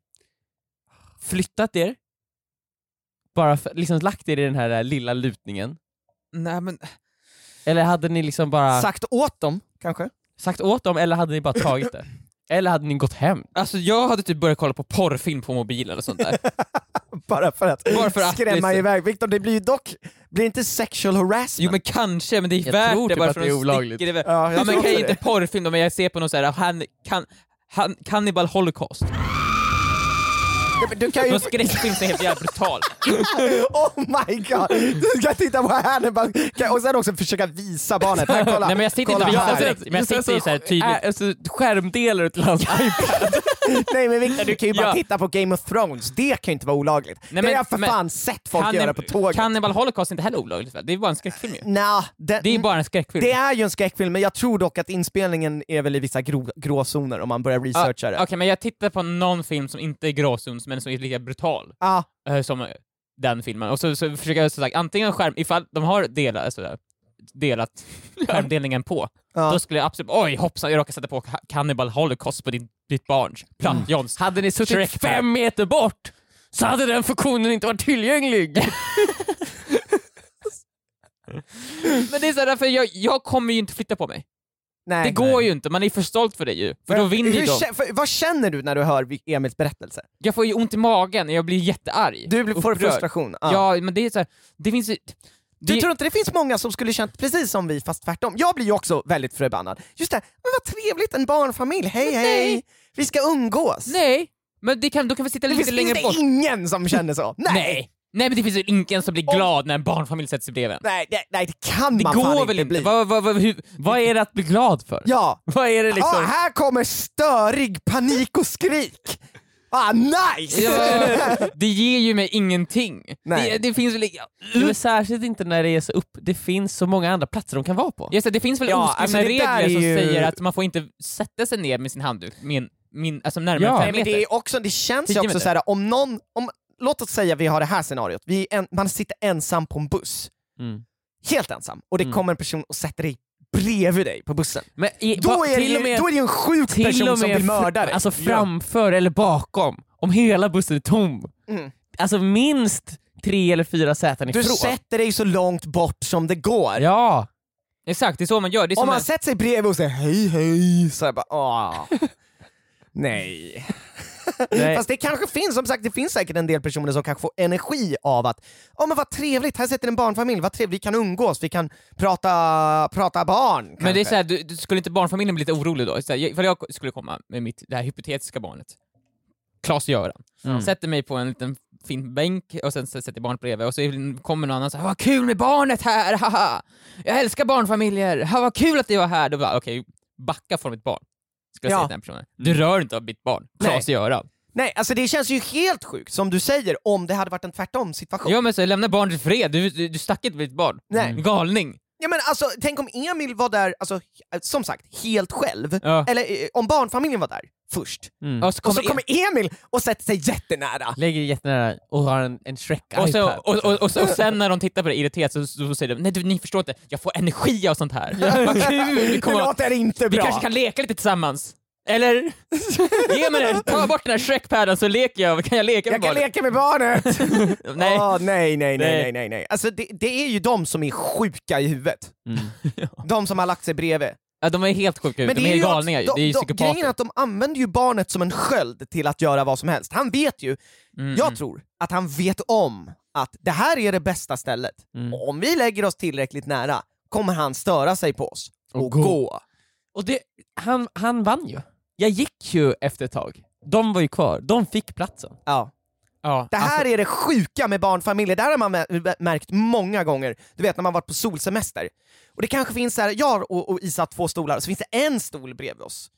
flyttat er? Bara för, liksom lagt er i den här eh, lilla lutningen? Nej men, Eller hade ni liksom bara Sagt åt dem, kanske? åt dem, eller hade ni bara tagit det? (laughs) Eller hade ni gått hem? alltså jag hade typ börjat kolla på porrfilm på mobilen och sånt där. (laughs) Bara för att, Bara för att skrämma liksom- iväg. Viktor, det blir ju dock, blir inte sexual harassment? Jo men kanske, men det är Jag värt tror det typ bara att för det är att olagligt. Ja, jag Ja, men kan också inte porrfilm då, men jag ser på någon sån här, han, kan, han, Cannibal Holocaust. Du kan ju... Skräckfilm är helt jävla brutal. (laughs) Oh my god! Du ska titta på Hannibal och sen också försöka visa barnet. Här, kolla. Nej men jag sitter inte och här. visar direkt, men jag sitter ju såhär tydligt. Äh, alltså, skärmdelar till hans (laughs) iPad. Nej men Viktor, du kan ju bara Ja. titta på Game of Thrones. Det kan ju inte vara olagligt. Nej, det har men- jag för men- fan sett folk Cannib- göra på tåget. Cannibal Holocaust är inte heller olagligt väl? Det är bara en skräckfilm ju. Nja, det, Det är bara en skräckfilm. det är ju en skräckfilm, men jag tror dock att inspelningen är väl i vissa grå, gråzoner om man börjar researcha det. Okej, men jag tittar på någon film som inte är gråzons, men som är lika brutal Ja, eh, som eh, den filmen. Och så, så försöker jag så sagt, antingen skärm, ifall de har delat, alltså, delat skärmdelningen på, ja. då skulle jag absolut, oj hoppsan, jag råkade sätta på Ca- Cannibal Holocaust på ditt, ditt barns, platt Johns. Hade ni suttit Shrek fem meter bort så hade den funktionen inte varit tillgänglig. (laughs) Men det är såhär, för jag, jag kommer ju inte flytta på mig. Nej. Det går ju inte, man är för stolt för det ju. För då vinner Hur de. för, vad känner du när du hör Emils berättelse? Jag får ju ont i magen, jag blir jättearg. Du blir- får Upprörd. frustration? Ja, men det är så här, det finns ju- Du tror inte det finns många som skulle känt precis som vi fast tvärtom? Jag blir ju också väldigt förbannad. Just det, men vad trevligt, en barnfamilj, hej hej, vi ska umgås. Nej, men det kan, då kan vi sitta lite finns längre finns bort. det ingen som känner så. Nej. Nej. Nej men det finns väl ingen som blir glad när en barnfamilj sätter sig bredvid. Nej, nej, nej, det kan Det man fan går väl inte? bli. Vad, vad, vad, hur, Vad är det att bli glad för? Ja, Vad är det liksom? här kommer störig panik och skrik. Ah, nice! Ja, (laughs) det ger ju mig ingenting. Nej. Det, det finns väl... Ja, men särskilt inte när det är så upp, det finns så många andra platser de kan vara på. Just det, det finns väl Ja, oskrivna alltså regler som ju- säger att man får inte sätta sig ner med sin handduk min, min, alltså närmare Ja. fem men meter. det, är också, det känns ju också meter. så här, om någon, om, låt oss säga vi har det här scenariot, vi en, man sitter ensam på en buss, Mm. helt ensam, och det Mm. kommer en person och sätter dig bredvid dig på bussen. Men i, Då ba- är, det med, då är det en sjuk person som vill mörda dig. Alltså framför eller bakom, om hela bussen är tom. Mm. Alltså minst tre eller fyra säten Du ifrån. sätter dig så långt bort som det går. Ja, Exakt, det är så man gör. Om man en, sätter sig bredvid och säger hej hej, så jag bara åh. (laughs) Nej. Nej. Fast det kanske finns, som sagt det finns säkert en del personer som kanske får energi av att Åh men vad trevligt, här sitter en barnfamilj, vad trevligt, vi kan umgås, vi kan prata, prata barn men det är kanske. såhär, du, du, skulle inte barnfamiljen bli lite orolig då? Så här, ifall jag skulle komma med mitt, det här hypotetiska barnet, Klas-Göran, Mm. sätter mig på en liten fin bänk och sen sätter barnet bredvid och så kommer någon annan och säger vad kul med barnet här, haha! Jag älskar barnfamiljer, ha, vad kul att du var här! Då bara okej, backa från mitt barn. Ska jag Ja. säga till den personen. Du rör inte av mitt barn, Nej. Klas-Göran. Nej, alltså det känns ju helt sjukt som du säger om det hade varit en tvärtom situation. Ja men så lämna barnet i fred, du, du, du stack inte med ditt barn. Nej. Galning. Ja men alltså, tänk om Emil var där, alltså, som sagt, helt själv. Ja. Eller eh, om barnfamiljen var där först. mm. Och så Och kommer, så kommer Emil och sätter sig jättenära. lägger jättenära och har en, en Shrek och, så, och, och, och, och sen när de tittar på det irriterat så, så, så säger de nej du, ni förstår inte, jag får energi av sånt här. (laughs) Vad kul! Vi, Det kommer, låter inte vi bra. kanske kan leka lite tillsammans. Eller? Ge mig den, ta bort den här Shrek-padden så leker jag, kan jag leka med Jag kan barnet? leka med barnet! (laughs) Nej. Åh, nej, nej, nej, Nej. nej, nej. Alltså det, det är ju de som är sjuka i huvudet. Mm. (laughs) De som har lagt sig bredvid. Ja, de är helt sjuka, Men de är, ju galningar, också- det är ju de, de, psykopater. Grejen är att de använder ju barnet som en sköld till att göra vad som helst. Han vet ju, Mm, jag mm. tror, att han vet om att det här är det bästa stället. Mm. Och om vi lägger oss tillräckligt nära kommer han störa sig på oss och, Och gå. gå. Och det, han, han vann ju. Jag gick ju efter ett tag. De var ju kvar, de fick platsen. Ja. Ja, Det här alltså, är det sjuka med barnfamiljer, det här har man mä- märkt många gånger, du vet när man varit på solsemester. Och det kanske finns så här, jag och, och Isa har två stolar, och så finns det en stol bredvid oss.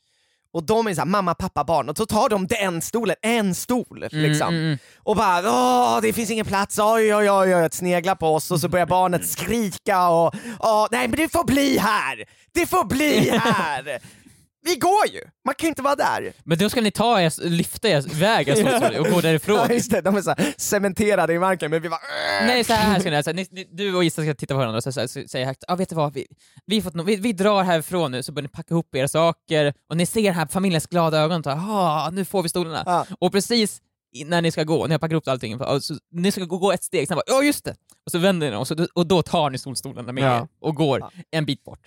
Och de är så här, mamma, pappa, barn, och så tar de den stolen, en stol liksom. mm, mm. Och bara åh, det finns ingen plats, oj oj oj, oj, snegla på oss och så börjar barnet (laughs) skrika och åh, nej men det får bli här! Det får bli här! (laughs) Vi går ju, man kan inte vara där. Men då ska ni ta er, lyfta er iväg er (laughs) och gå därifrån. Ja, just det, de är så här cementerade i marken men vi bara Nej så här ska ni göra, ni, du och Issa ska titta på varandra och så, så, så, säga högt, ah, vet du vad, vi, vi, fått no vi, vi drar härifrån nu så börjar ni packa ihop era saker och ni ser den här familjens glada ögon och ah, nu får vi stolarna. Ja. Och precis när ni ska gå, ni har packat ihop allting, så, ni ska gå, gå ett steg, sen bara ja just det! Och så vänder ni och, så, och då tar ni solstolarna med Ja. er och går Ja. en bit bort.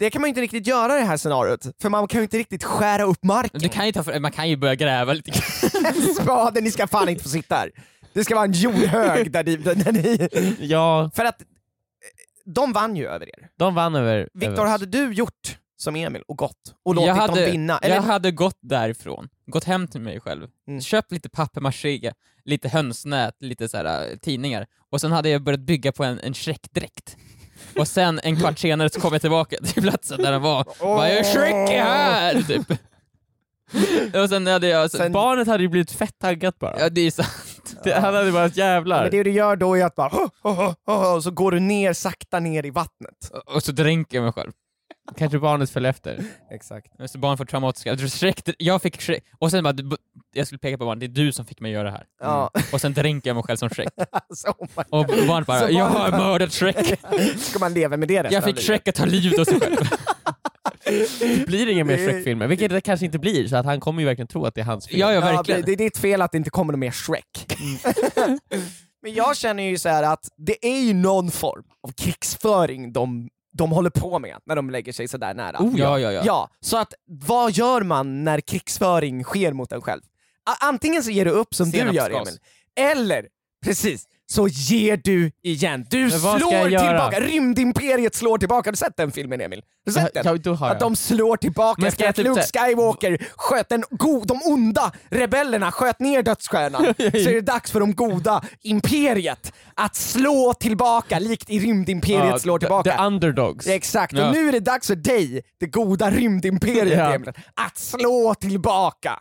Det kan man ju inte riktigt göra i det här scenariot, för man kan ju inte riktigt skära upp marken. Du kan ju ta, för- man kan ju börja gräva lite grann. (laughs) Spaden, ni ska fan inte få sitta här. Det ska vara en jordhög där ni... Där ni Ja, för att eh, de vann ju över er. de vann över... Viktor, över. hade du gjort som Emil och gått och låtit jag hade, dem vinna? Eller, Jag hade gått därifrån, gått hem till mig själv, Mm. köpt lite papier-maché, lite hönsnät, lite så här, äh, tidningar, och sen hade jag börjat bygga på en, en Shrek-dräkt. Och sen en kvart senare så kom jag tillbaka till platsen där den var, Vad är Shrek är här! Typ. Och sen hade jag... Så, Sen- Barnet hade ju blivit fett taggat bara. ja, det är sant. (laughs) Det, han hade bara jävlar. men det du gör då är att bara "Hå, hå, hå, hå", och så går du ner sakta ner i vattnet. Och så dränker jag mig själv. Kanske barnet föll efter. Exakt. Så barn får traumatiska... Shrek, jag fick Shrek, och sen bara, jag skulle peka på barnet, det är du som fick mig göra det här. Ja. Och sen dränker jag mig själv som Shrek. Alltså, oh Och barnet bara, Så jag har mördat Shrek. (laughs) Ska man leva med det Jag fick livet? Shrek att ta livet av sig själv. Det blir inga mer Shrek-filmer, vilket det kanske inte blir, så att han kommer ju verkligen tro att det är hans film. Ja, ja, Ja, verkligen. det, det är ditt fel att det inte kommer något mer Shrek. (laughs) Men jag känner ju så här att det är ju någon form av krigsföring de, de håller på med när de lägger sig sådär nära. Oh, ja, ja, ja. Ja, så att vad gör man när krigsföring sker mot en själv? Antingen så ger du upp som du gör Senapsgas. Emil, eller precis, så ger du igen. Du slår tillbaka. Rymdimperiet slår tillbaka. Har du sett den filmen Emil? Har du sett den? Ja, har jag. Att de slår tillbaka efter att typ Luke Skywalker sköt den go- de onda rebellerna, sköt ner dödsstjärnan. (laughs) så är det dags för de goda imperiet att slå tillbaka, likt i rymdimperiet Ja, slår tillbaka. The underdogs. Exakt, Ja. och nu är det dags för dig, det goda rymdimperiet Ja. Emil, att slå tillbaka.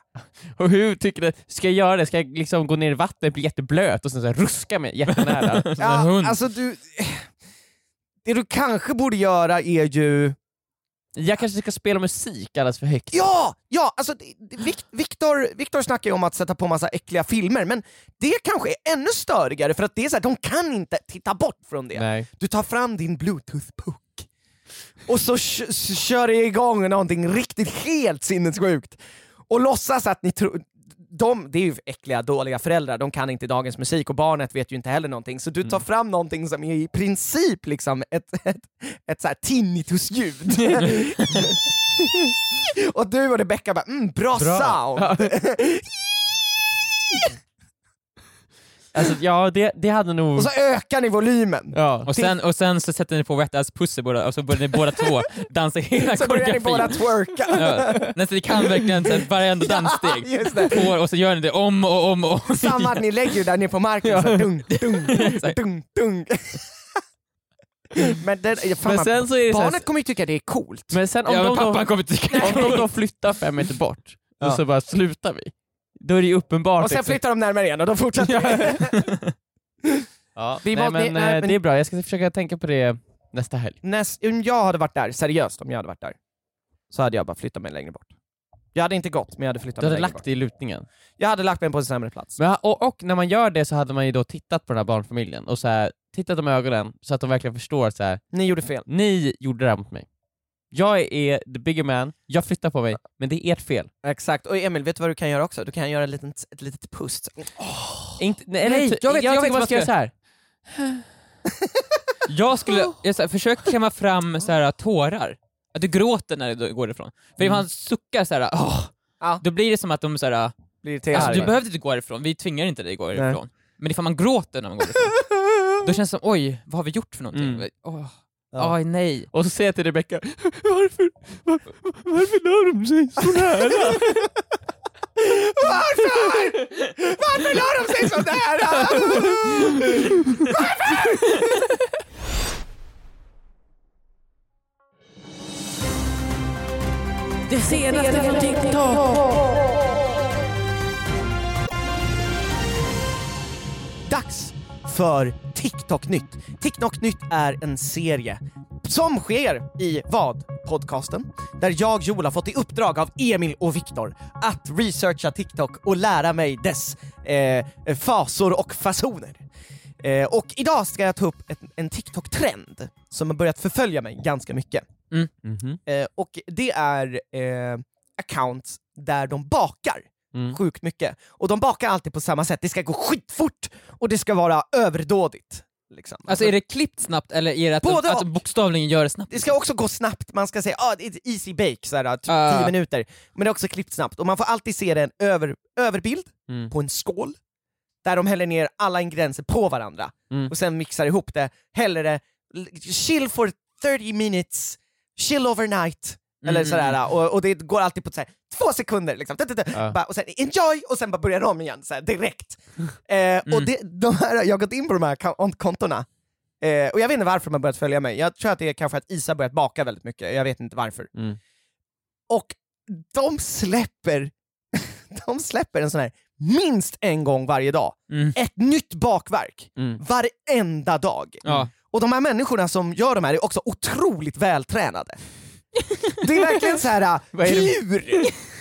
Och hur tycker du, ska jag göra det? Ska jag liksom gå ner i vattnet, bli jätteblöt och sen så här ruska mig jättenära? en (laughs) Ja, alltså du... Det du kanske borde göra är ju... jag kanske ska spela musik alldeles för högt. Ja! Ja, alltså det- det- Victor, Victor snackar ju om att sätta på massa äckliga filmer, men det kanske är ännu störigare för att det är så här, de kan inte titta bort från det. Nej. Du tar fram din bluetooth-puck och så kör du igång någonting riktigt helt sinnessjukt och låtsas att ni tror... De, det är ju äckliga, dåliga föräldrar, de kan inte dagens musik och barnet vet ju inte heller någonting, så du tar fram någonting som är i princip liksom ett, (laughs) ett, ett så här tinnitusljud. (laughs) och du och Rebecca bara mm, bra, Bra. sound! (laughs) Alltså, ja, det, det hade nog... och så ökar ni volymen. ja. Och sen, och sen så sätter ni på Wet Ass Pussy båda, och så börjar ni båda två (laughs) dansa hela Så börjar ni båda koreografin. twerka. Ja, nästan, ni kan verkligen så här, varenda (laughs) danssteg. just det. På, och så gör ni det om och om och om. Samma, ni lägger ju där nere på marken, så här, dung, dung, (laughs) dung, dung. Men, det, fan, Men man- sen så är det så här- barnet kommer ju tycka det är coolt. Men sen om Ja, de pappan kommer tycka om de flyttar fem meter bort, Ja. och så bara slutar vi. Då är det ju uppenbart. Och sen liksom- flyttar de närmare igen och de fortsätter. Ja, Vi (laughs) nej, måste- men, nej, eh, men- det är bra, jag ska försöka tänka på det nästa helg. Näst, om jag hade varit där, seriöst om jag hade varit där, så hade jag bara flyttat mig längre bort. Jag hade inte gått, men jag hade flyttat Du mig hade längre lagt bort. det i lutningen. Jag hade lagt mig på en sämre plats. Men, och, och när man gör det så hade man ju då tittat på den här barnfamiljen och så här, tittat dem i ögonen så att de verkligen förstår så här. Ni gjorde fel. ni gjorde det här mot mig. Jag är the bigger man, jag flyttar på mig, men det är ert fel. Exakt, och Emil, vet du vad du kan göra också? Du kan göra ett litet, ett litet pust. Inte, nej, Nej, ty- jag vet- jag vet tycker vad man ska jag göra så här. Jag skulle jag, så här, försök klämma fram så här, tårar. Att du gråter när du går ifrån. För om han suckar så här, åh, Ja. då blir det som att de så här, Blir irriterad. alltså, du behövde inte gå ifrån, vi tvingar inte dig att gå Nej. ifrån. Men ifall man gråter när man går ifrån, då känns det som oj, vad har vi gjort för någonting? Mm. Åh, Ja. Oj nej. Och så säger jag till Rebecca, varför, var, varför la de sig så nära? Varför? Varför la de sig så nära? Det senaste från TikTok! Dags för TikTok-nytt. TikTok-nytt är en serie som sker i vad? Podcasten, där jag, Joel, har fått i uppdrag av Emil och Viktor att researcha TikTok och lära mig dess eh, fasor och fasoner. Eh, och idag ska jag ta upp ett, en TikTok-trend som har börjat förfölja mig ganska mycket. Mhm. Eh, och det är eh, accounts där de bakar Mm. sjukt mycket. Och de bakar alltid på samma sätt, det ska gå skitfort och det ska vara överdådigt. Liksom. Alltså är det klippt snabbt eller är det att, Både de, att bokstavligen gör det snabbt? Det ska också gå snabbt, man ska säga ah, ett easy bake, såhär, typ Ah. 10 minuter. Men det är också klippt snabbt, och man får alltid se det en över, överbild Mm. på en skål, där de häller ner alla ingredienser på varandra, Mm. och sen mixar ihop det, häller det, chill for 30 minutes, chill overnight, eller Mm, sådär, och, och det går alltid på så här, två sekunder, liksom. Ja. Bara, och sen enjoy, och sen bara börjar de igen, så här, direkt. (laughs) Eh, och det, de här, jag har gått in på de här kon- kontona, eh, och jag vet inte varför de har börjat följa mig, jag tror att det är kanske att Isa börjat baka väldigt mycket, jag vet inte varför. Mm. Och de släpper, (laughs) de släpper en sån här minst en gång varje dag, Mm. ett nytt bakverk, Mm. varenda dag. Och de här människorna som gör de här är också otroligt vältränade. Det är verkligen så här. Hur?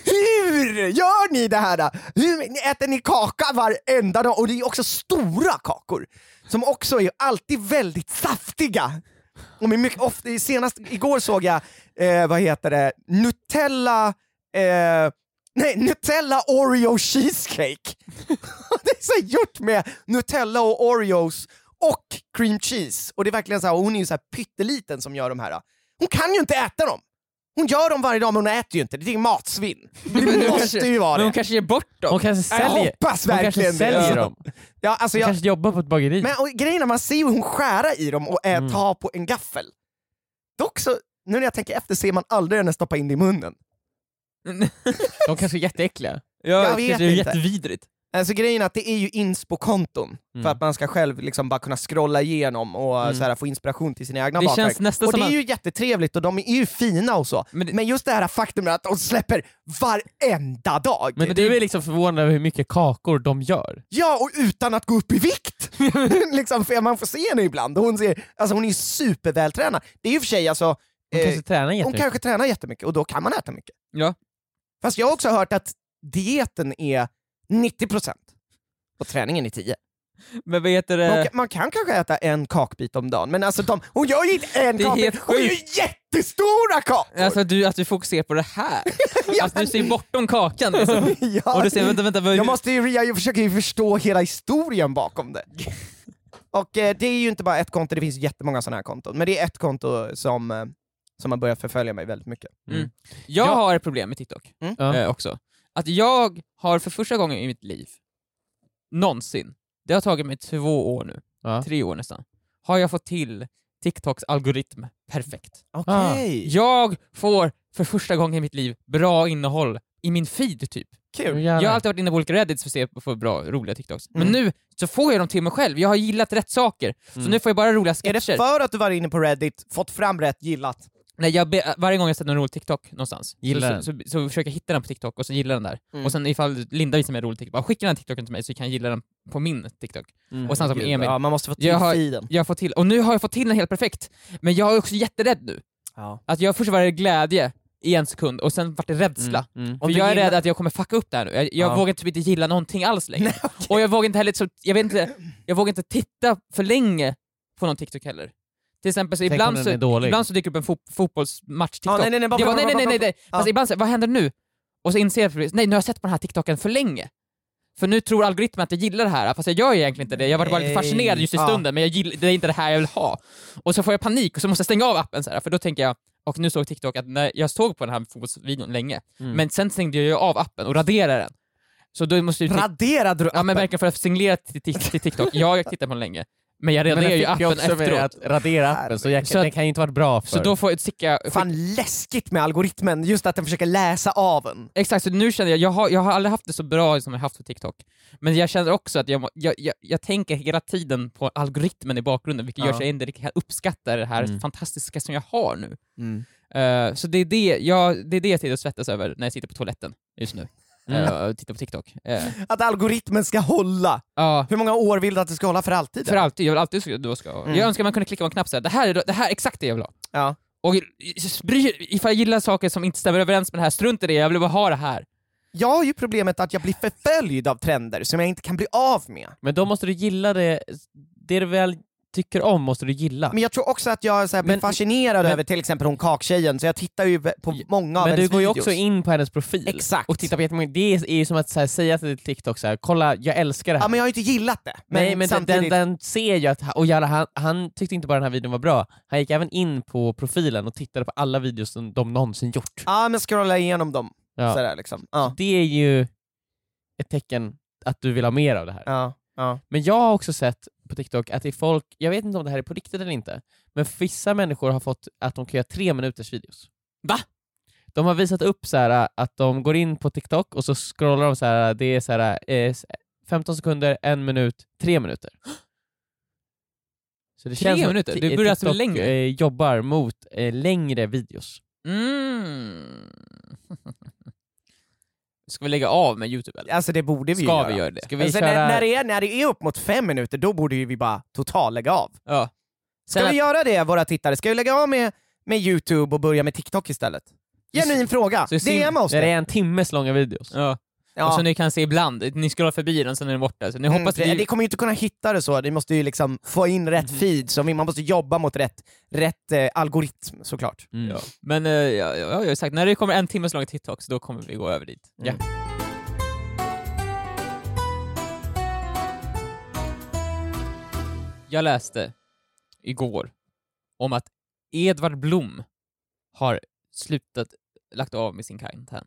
Hur gör ni det här? Hur äter ni kaka varenda dag? Och det är också stora kakor, som också är alltid väldigt saftiga. Och mycket, ofta, senast igår såg jag, eh, vad heter det, Nutella, eh, nej, Nutella Oreo cheesecake. (laughs) det är så gjort med Nutella och Oreos och cream cheese. Och det är verkligen så här, och hon är ju så här pytteliten som gör de här. Hon kan ju inte äta dem! Hon gör dem varje dag men hon äter ju inte, det är matsvinn. Det Men måste kanske- ju vara Men det. hon kanske ger bort dem. Hon kanske Jag säljer, hoppas hon kanske verkligen säljer dem. Ja, alltså Hon jag, kanske jobbar på ett bageri. men och, grejen är, man ser ju hon skära i dem och ä, Mm. ta på en gaffel. Dock så, nu när jag tänker efter ser man aldrig henne stoppa in det i munnen. (laughs) De kanske är jätteäckliga. Ja, Jag vet det är inte. jättevidrigt. Alltså grejen är att det är ju inspo-konton, för Mm. att man ska själv liksom bara kunna scrolla igenom och Mm. så här, få inspiration till sina egna Det bakverk. känns nästan Och det är att... ju jättetrevligt och de är ju fina och så, Men det- men just det här faktumet att de släpper varenda dag. Men du är liksom förvånad över hur mycket kakor de gör. Ja, och utan att gå upp i vikt! (laughs) liksom, för man får se henne ibland, hon, ser, alltså, hon är ju supervältränad. Det är ju för sig alltså, De eh, kanske tränar hon jättemycket. kanske tränar jättemycket och då kan man äta mycket. Ja. Fast jag har också hört att dieten är 90% och träningen är 10%. Men vad heter Man, det? kan- man kan kanske äta en kakbit om dagen, men alltså de, hon gör ju inte en Det är kakbit, hon gör ju jättestora kakor! Alltså du, att du fokuserar på det här. (laughs) Ja, Att du ser bortom kakan liksom. (laughs) ja, Och du säger vänta, vänta, vad... jag, måste ju, jag försöker ju förstå hela historien bakom det. Och eh, det är ju inte bara ett konto, det finns jättemånga sådana här konton, men det är ett konto som, eh, som har börjat förfölja mig väldigt mycket. Mm. Jag Ja. har ett problem med TikTok Ja. eh, också. Att jag har för första gången i mitt liv, någonsin, det har tagit mig två år nu, Ja. tre år nästan, har jag fått till TikToks algoritm perfekt. Okej, Jag får för första gången i mitt liv bra innehåll i min feed typ. kul. Jag har alltid varit inne på olika reddits för att se på bra, roliga TikToks. Men Mm. nu så får jag dem till mig själv, jag har gillat rätt saker. Så Mm. nu får jag bara roliga Är det sketcher. för att du var inne på Reddit, fått fram rätt, gillat? Nej, jag be, varje gång jag sätter en rolig TikTok någonstans, Gillar så, så, så, så försöker jag hitta den på TikTok och så gillar den där. Mm. Och sen ifall Linda visar mig en rolig TikTok, bara skicka den TikToken till mig så kan jag gilla den på min TikTok. Mm. Och sen som Emil, Ja, man måste få till Jag har- feeden. jag får till, och nu har jag fått till den helt perfekt. Men jag är också jätterädd nu. Ja. Att jag först var det glädje i en sekund och sen vart det rädsla. Mm. Mm. För jag är gillar- rädd att jag kommer fucka upp det här nu. Jag, jag Ja. vågar typ inte gilla någonting alls längre. (laughs) Och jag vågar inte heller, så, jag vet inte, jag vågar inte titta för länge på någon TikTok heller. Till exempel så Tänk ibland så, ibland så dyker det upp en fot, fotbollsmatch TikTok. Ja, nej, nej, nej, bara- bara, bara- nej, nej, nej, nej, ja. Fast ibland så, vad händer nu? Och så inser jag, nej nu har jag sett på den här TikToken för länge. För nu tror algoritmen att jag gillar det här, fast jag gör egentligen inte det. Jag var bara lite fascinerad just i Ja. stunden, men jag gill, det är inte det här jag vill ha. Och så får jag panik och så måste jag stänga av appen, så här, för då tänker jag, och nu såg TikTok att när jag såg på den här fotbollsvideon länge, Mm. men sen stängde jag av appen och raderade den. Så då måste ju... Raderade du Ja men appen? verkligen för att signalera till, till, till TikTok, ja jag tittar på den länge, men jag Men raderar ju appen också med efteråt. att radera appen, så jag, Så att- den kan ju inte varit bra för. Så då får jag sticka... Fan läskigt med algoritmen, just att den försöker läsa av en. Exakt, så nu känner jag, jag har, jag har aldrig haft det så bra som jag haft på TikTok. Men jag känner också att jag, jag, jag, jag tänker hela tiden på algoritmen i bakgrunden, vilket Ja. gör så jag inte riktigt kan uppskatta det här Mm. fantastiska som jag har nu. Eh, så det är det, jag, det är det jag sitter och svettas över när jag sitter på toaletten just nu. Mm. Eh, och tittar på TikTok. Eh, Att algoritmen ska hålla. Ja, Hur många år vill du att det ska hålla för alltid? för alltid. Jag vill alltid ska, då ska. Mm. Jag önskar man kunde klicka på en knapp såhär, det här är, det här är exakt det jag vill ha. Ja. Och ifall jag gillar saker som inte stämmer överens med det här, strunt i det, jag vill bara ha det här. Jag har ju problemet att jag blir förföljd av trender som jag inte kan bli av med. Men då måste du gilla det, det du väl tycker om måste du gilla. Men jag tror också att jag så här, blir Men- fascinerad men- över till exempel hon kaktjejen, så jag tittar ju på många av Men du hennes går ju videos. också in på hennes profil Exakt. och tittar på jättemånga, det är ju som att här, säga till TikTok så här, kolla jag älskar det här. Ja men jag har ju inte gillat det. Men, Nej men samtidigt... den, den ser ju att, och jävlar, han, han tyckte inte bara den här videon var bra, han gick även in på profilen och tittade på alla videos som de någonsin gjort. Ja men scrolla igenom dem. Ja. Sådär liksom. Ja. Det är ju ett tecken att du vill ha mer av det här. Ja. Ja. Men jag har också sett TikTok att det är folk, jag vet inte om det här är på riktigt eller inte, men vissa människor har fått att de kan göra tre minuters videos. Va? De har visat upp så här att de går in på TikTok och så scrollar de så här, det är så här, eh, 15 sekunder, en minut, tre minuter. Så det Tre känns som minuter? Ti- Det börjar alltså längre. eh, jobbar mot eh, längre videos. Mm. (laughs) Ska vi lägga av med Youtube eller? Alltså det borde vi ju Ska göra. vi göra det? Ska vi Alltså, köra... när, när, det är, när det är upp mot fem minuter, då borde vi bara total lägga av. Ja. Ska Sen vi göra det våra tittare? Ska vi lägga av med, med Youtube och börja med TikTok istället? Genuin fråga, så DM oss det. är en timmes långa videos. Ja. Ja. Och så ni kan se ibland, ni scrollar förbi den sen är den borta. Så ni Mm, hoppas det, vi... det kommer ju inte kunna hitta det så, ni måste ju liksom få in rätt Mm. feed, så man måste jobba mot rätt, rätt eh, algoritm såklart. Mm. Ja. Men eh, ja, ja, jag har sagt, när det kommer en timmes långa TikToks, då kommer vi gå över dit. Ja. Jag läste igår om att Edvard Blom har slutat, lagt av med sin karantän.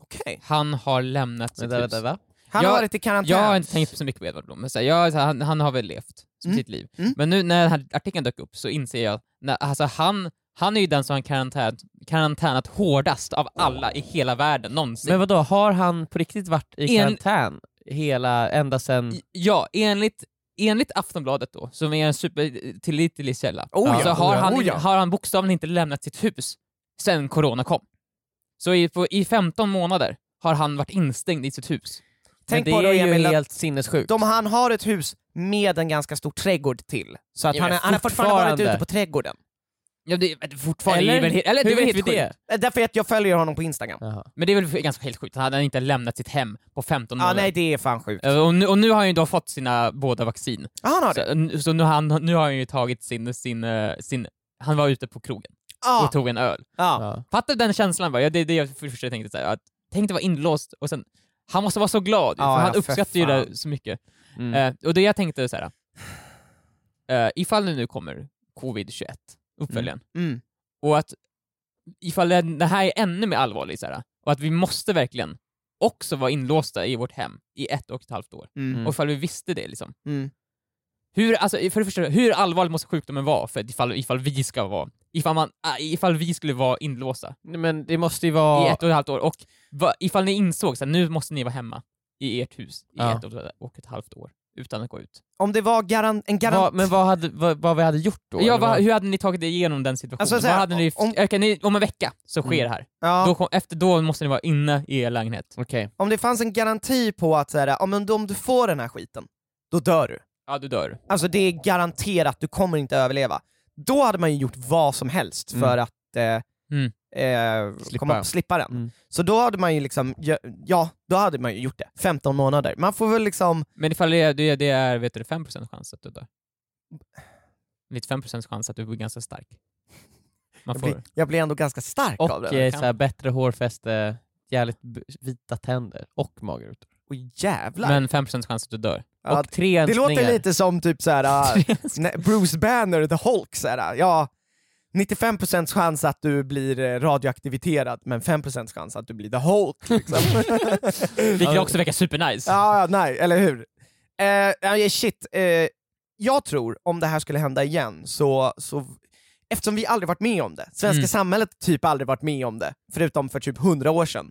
Okej. Han har lämnat sitt Vänta, hus. vänta, va? Han Jag- har varit i karantän. Jag har inte tänkt så mycket på Edvard Blom, men så här, jag, så här, han, han har väl levt Mm. sitt liv. Mm. Men nu när den här artikeln dök upp så inser jag, när, alltså han, han är ju den som har karantän, karantänat hårdast av alla i hela världen någonsin. Men vadå, har han på riktigt varit i En- karantän hela, ända sen... Ja, enligt, enligt Aftonbladet då, som är en supertillitlig källa, Oh ja, så har, oh ja, han, oh ja. har han bokstavligen inte lämnat sitt hus sen corona kom. Så i, på, i 15 månader har han varit instängd i sitt hus. Tänk men på det då är ju Emil, att helt sinnessjukt. de, han har ett hus med en ganska stor trädgård till. Så att Ja, han, är, men han har fortfarande varit fortfarande. ute på trädgården. Ja, det, det är fortfarande Eller? är väl, helt- eller, det Hur väl vet helt vi sjukt. det? Eh, Därför att jag följer honom på Instagram. Jaha. Men det är väl ganska helt sjukt, han hade inte lämnat sitt hem på 15 Ja, månader. nej det är fan sjukt. Eh, Och nu, och nu har han ju då fått sina båda vaccin. Ja, han har det. Så, så nu, har han, nu har han ju tagit sin, sin, eh, sin... Han var ute på krogen Ja. och tog en öl. Ja. Ja. Fattar du den känslan? Bara? Ja, det är det jag för första tänkte, så här, att, tänk dig vara inlåst och sen... Han måste vara så glad, Ja, för ja, han för uppskattar ju det så mycket. Mm. Eh, och det jag tänkte så här. Eh, ifall det nu kommer covid-21, uppföljaren, Mm. och att ifall det, det här är ännu mer allvarligt, så här, och att vi måste verkligen också vara inlåsta i vårt hem i ett och ett halvt år. Mm. Och ifall vi visste det liksom. Hur, alltså, för det första, hur allvarligt måste sjukdomen vara för ifall, ifall vi ska vara, ifall, man, äh, ifall vi skulle vara inlåsta Men det måste ju i vara... ett och ett halvt år, och va, ifall ni insåg att nu måste ni vara hemma i ert hus i Ja. ett och ett- och ett halvt år utan att gå ut. Om det var garan en garant... Vad, men vad, hade, vad, vad vi hade gjort då? Ja, vad? hur hade ni tagit er igenom den situationen? Alltså, vad hade ni, om- okej, ni, om en vecka så sker Mm. det här. ja, Då, kom, efter då måste ni vara inne i er lägenhet. Okej. Om det fanns en garanti på att så här, men om du får den här skiten, då dör du. Ja, du dör. Alltså det är garanterat, du kommer inte överleva. Då hade man ju gjort vad som helst Mm. för att eh, Mm. eh, Slippa. komma, slippa den. Mm. Så då hade man ju liksom, ja, då hade man ju gjort det. 15 månader. Man får väl liksom, Men ifall det är, det är, det är vet du, 5% chans att du dör. 95% chans att du blir ganska stark. Man jag får... blir, jag blir ändå ganska stark av Och det. eh, såhär, bättre hårfäste, jävligt vita tänder och magrutor. Och jävlar! Men 5% chans att du dör. Ja, och tre det låter lite som typ såhär, uh, (laughs) Bruce Banner, The Hulk, såhär, ja 95% chans att du blir eh, radioaktiviterad, men 5% chans att du blir The Hulk. Liksom. (laughs) Vilket också verkar supernice. Ja, ja, nej, eller hur? Ja, shit, eh, jag tror om det här skulle hända igen, så, så eftersom vi aldrig varit med om det, svenska Mm. samhället typ aldrig varit med om det, förutom för typ 100 år sedan,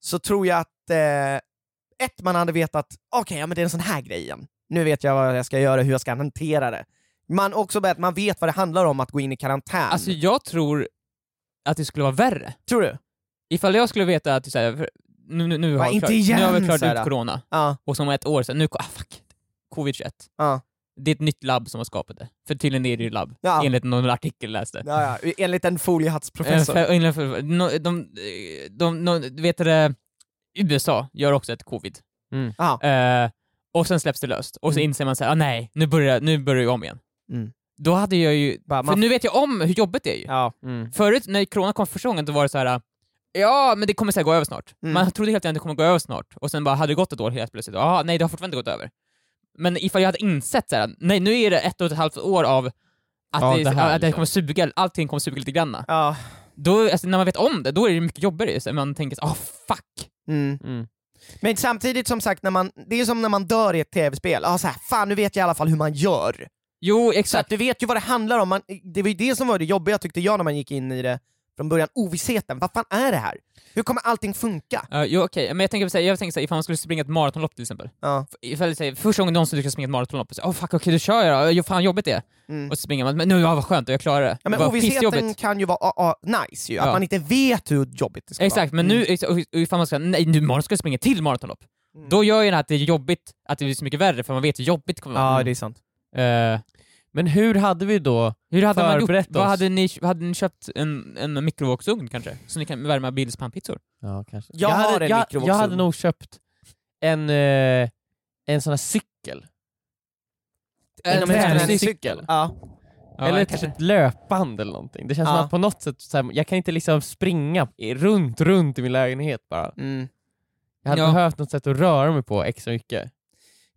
så tror jag att eh, ett, man hade vetat, okej, ja, men det är en sån här grej igen. Nu vet jag vad jag ska göra, hur jag ska hantera det. Man också att man vet vad det handlar om att gå in i karantän. Alltså jag tror att det skulle vara värre. tror du? Ifall jag skulle veta att så här, för- nu, nu, nu, Va, har klart, igen, nu har vi klarat ut corona, Ja, och som ett år sedan, nu, ah, fuck, covid-21. ja, Det är ett nytt labb som har skapat det. För tydligen är det ju labb, Ja. enligt någon artikel jag läste. ja, ja. enligt en Eh, foliehattsprofessor. för- enligt- för- no- De, de, de, de, vet det, USA gör också ett covid. Mm. Ja. Eh, och sen släpps det löst, och så Mm. inser man såhär, ah, nej, nu börjar, nu börjar vi om igen. Mm. Då hade jag ju, Bara, för nu vet jag om hur jobbigt det är ju. Ja. Mm. Förut när corona kom första gången, då var det så här. ja men det kommer säkert gå över snart. Mm. Man trodde helt enkelt att det kommer gå över snart, och sen bara hade det gått ett år helt plötsligt, ja nej det har fortfarande inte gått över. Men ifall jag hade insett så här, nej nu är det ett och ett halvt år av att, Ja, det, det här, att det liksom. kommer suga, allting kommer suga lite granna. Ja. Då, alltså, när man vet om det, då är det mycket jobbigare, så man tänker så, ah fuck. Mm. Mm. Men samtidigt som sagt, när man, det är som när man dör i ett tv-spel, ah, så här, fan nu vet jag i alla fall hur man gör. Jo Så att exakt, du vet ju vad det handlar om, man, det var ju det som var det jobbiga tyckte jag när man gick in i det från början, ovissheten, vad fan är det här? Hur kommer allting funka? uh, jo okej, men jag tänker, så här, jag tänker så här, ifall man skulle springa ett maratonlopp till exempel. Ja. Ifall det säger, första gången någonsin du ska springa ett maratonlopp, så, oh fuck okej då kör jag då, fan jobbigt det är. Mm. Och så springer man, men nu ja, vad skönt, jag klarar det. Ja, men Vad ovissheten kan ju vara ah, ah, nice ju, att Ja. man inte vet hur jobbigt det ska Exakt, vara. men nu, och och ifall man ska, nej nu imorgon ska jag springa till maratonlopp. Mm. Då gör ju det här att det är jobbigt, att det blir så mycket värre, för man vet hur jobbigt det kommer vara. Ja, det är sant. Eh, Men hur hade vi då hur hade man gjort? Förberett Vad oss. hade ni, hade ni köpt en, en mikrovågsugn kanske? Så ni kan värma Billys pannpizzor? Ja, kanske. Jag har hade, en jag, jag hade nog köpt en, eh, en sån här cykel. En en träningscykel. Ja. Ja, eller kanske. ett löpband eller någonting. Det känns Ja. som att på något sätt, så här, jag kan inte liksom springa runt, runt i min lägenhet bara. Mm. Jag hade Ja. behövt något sätt att röra mig på extra mycket.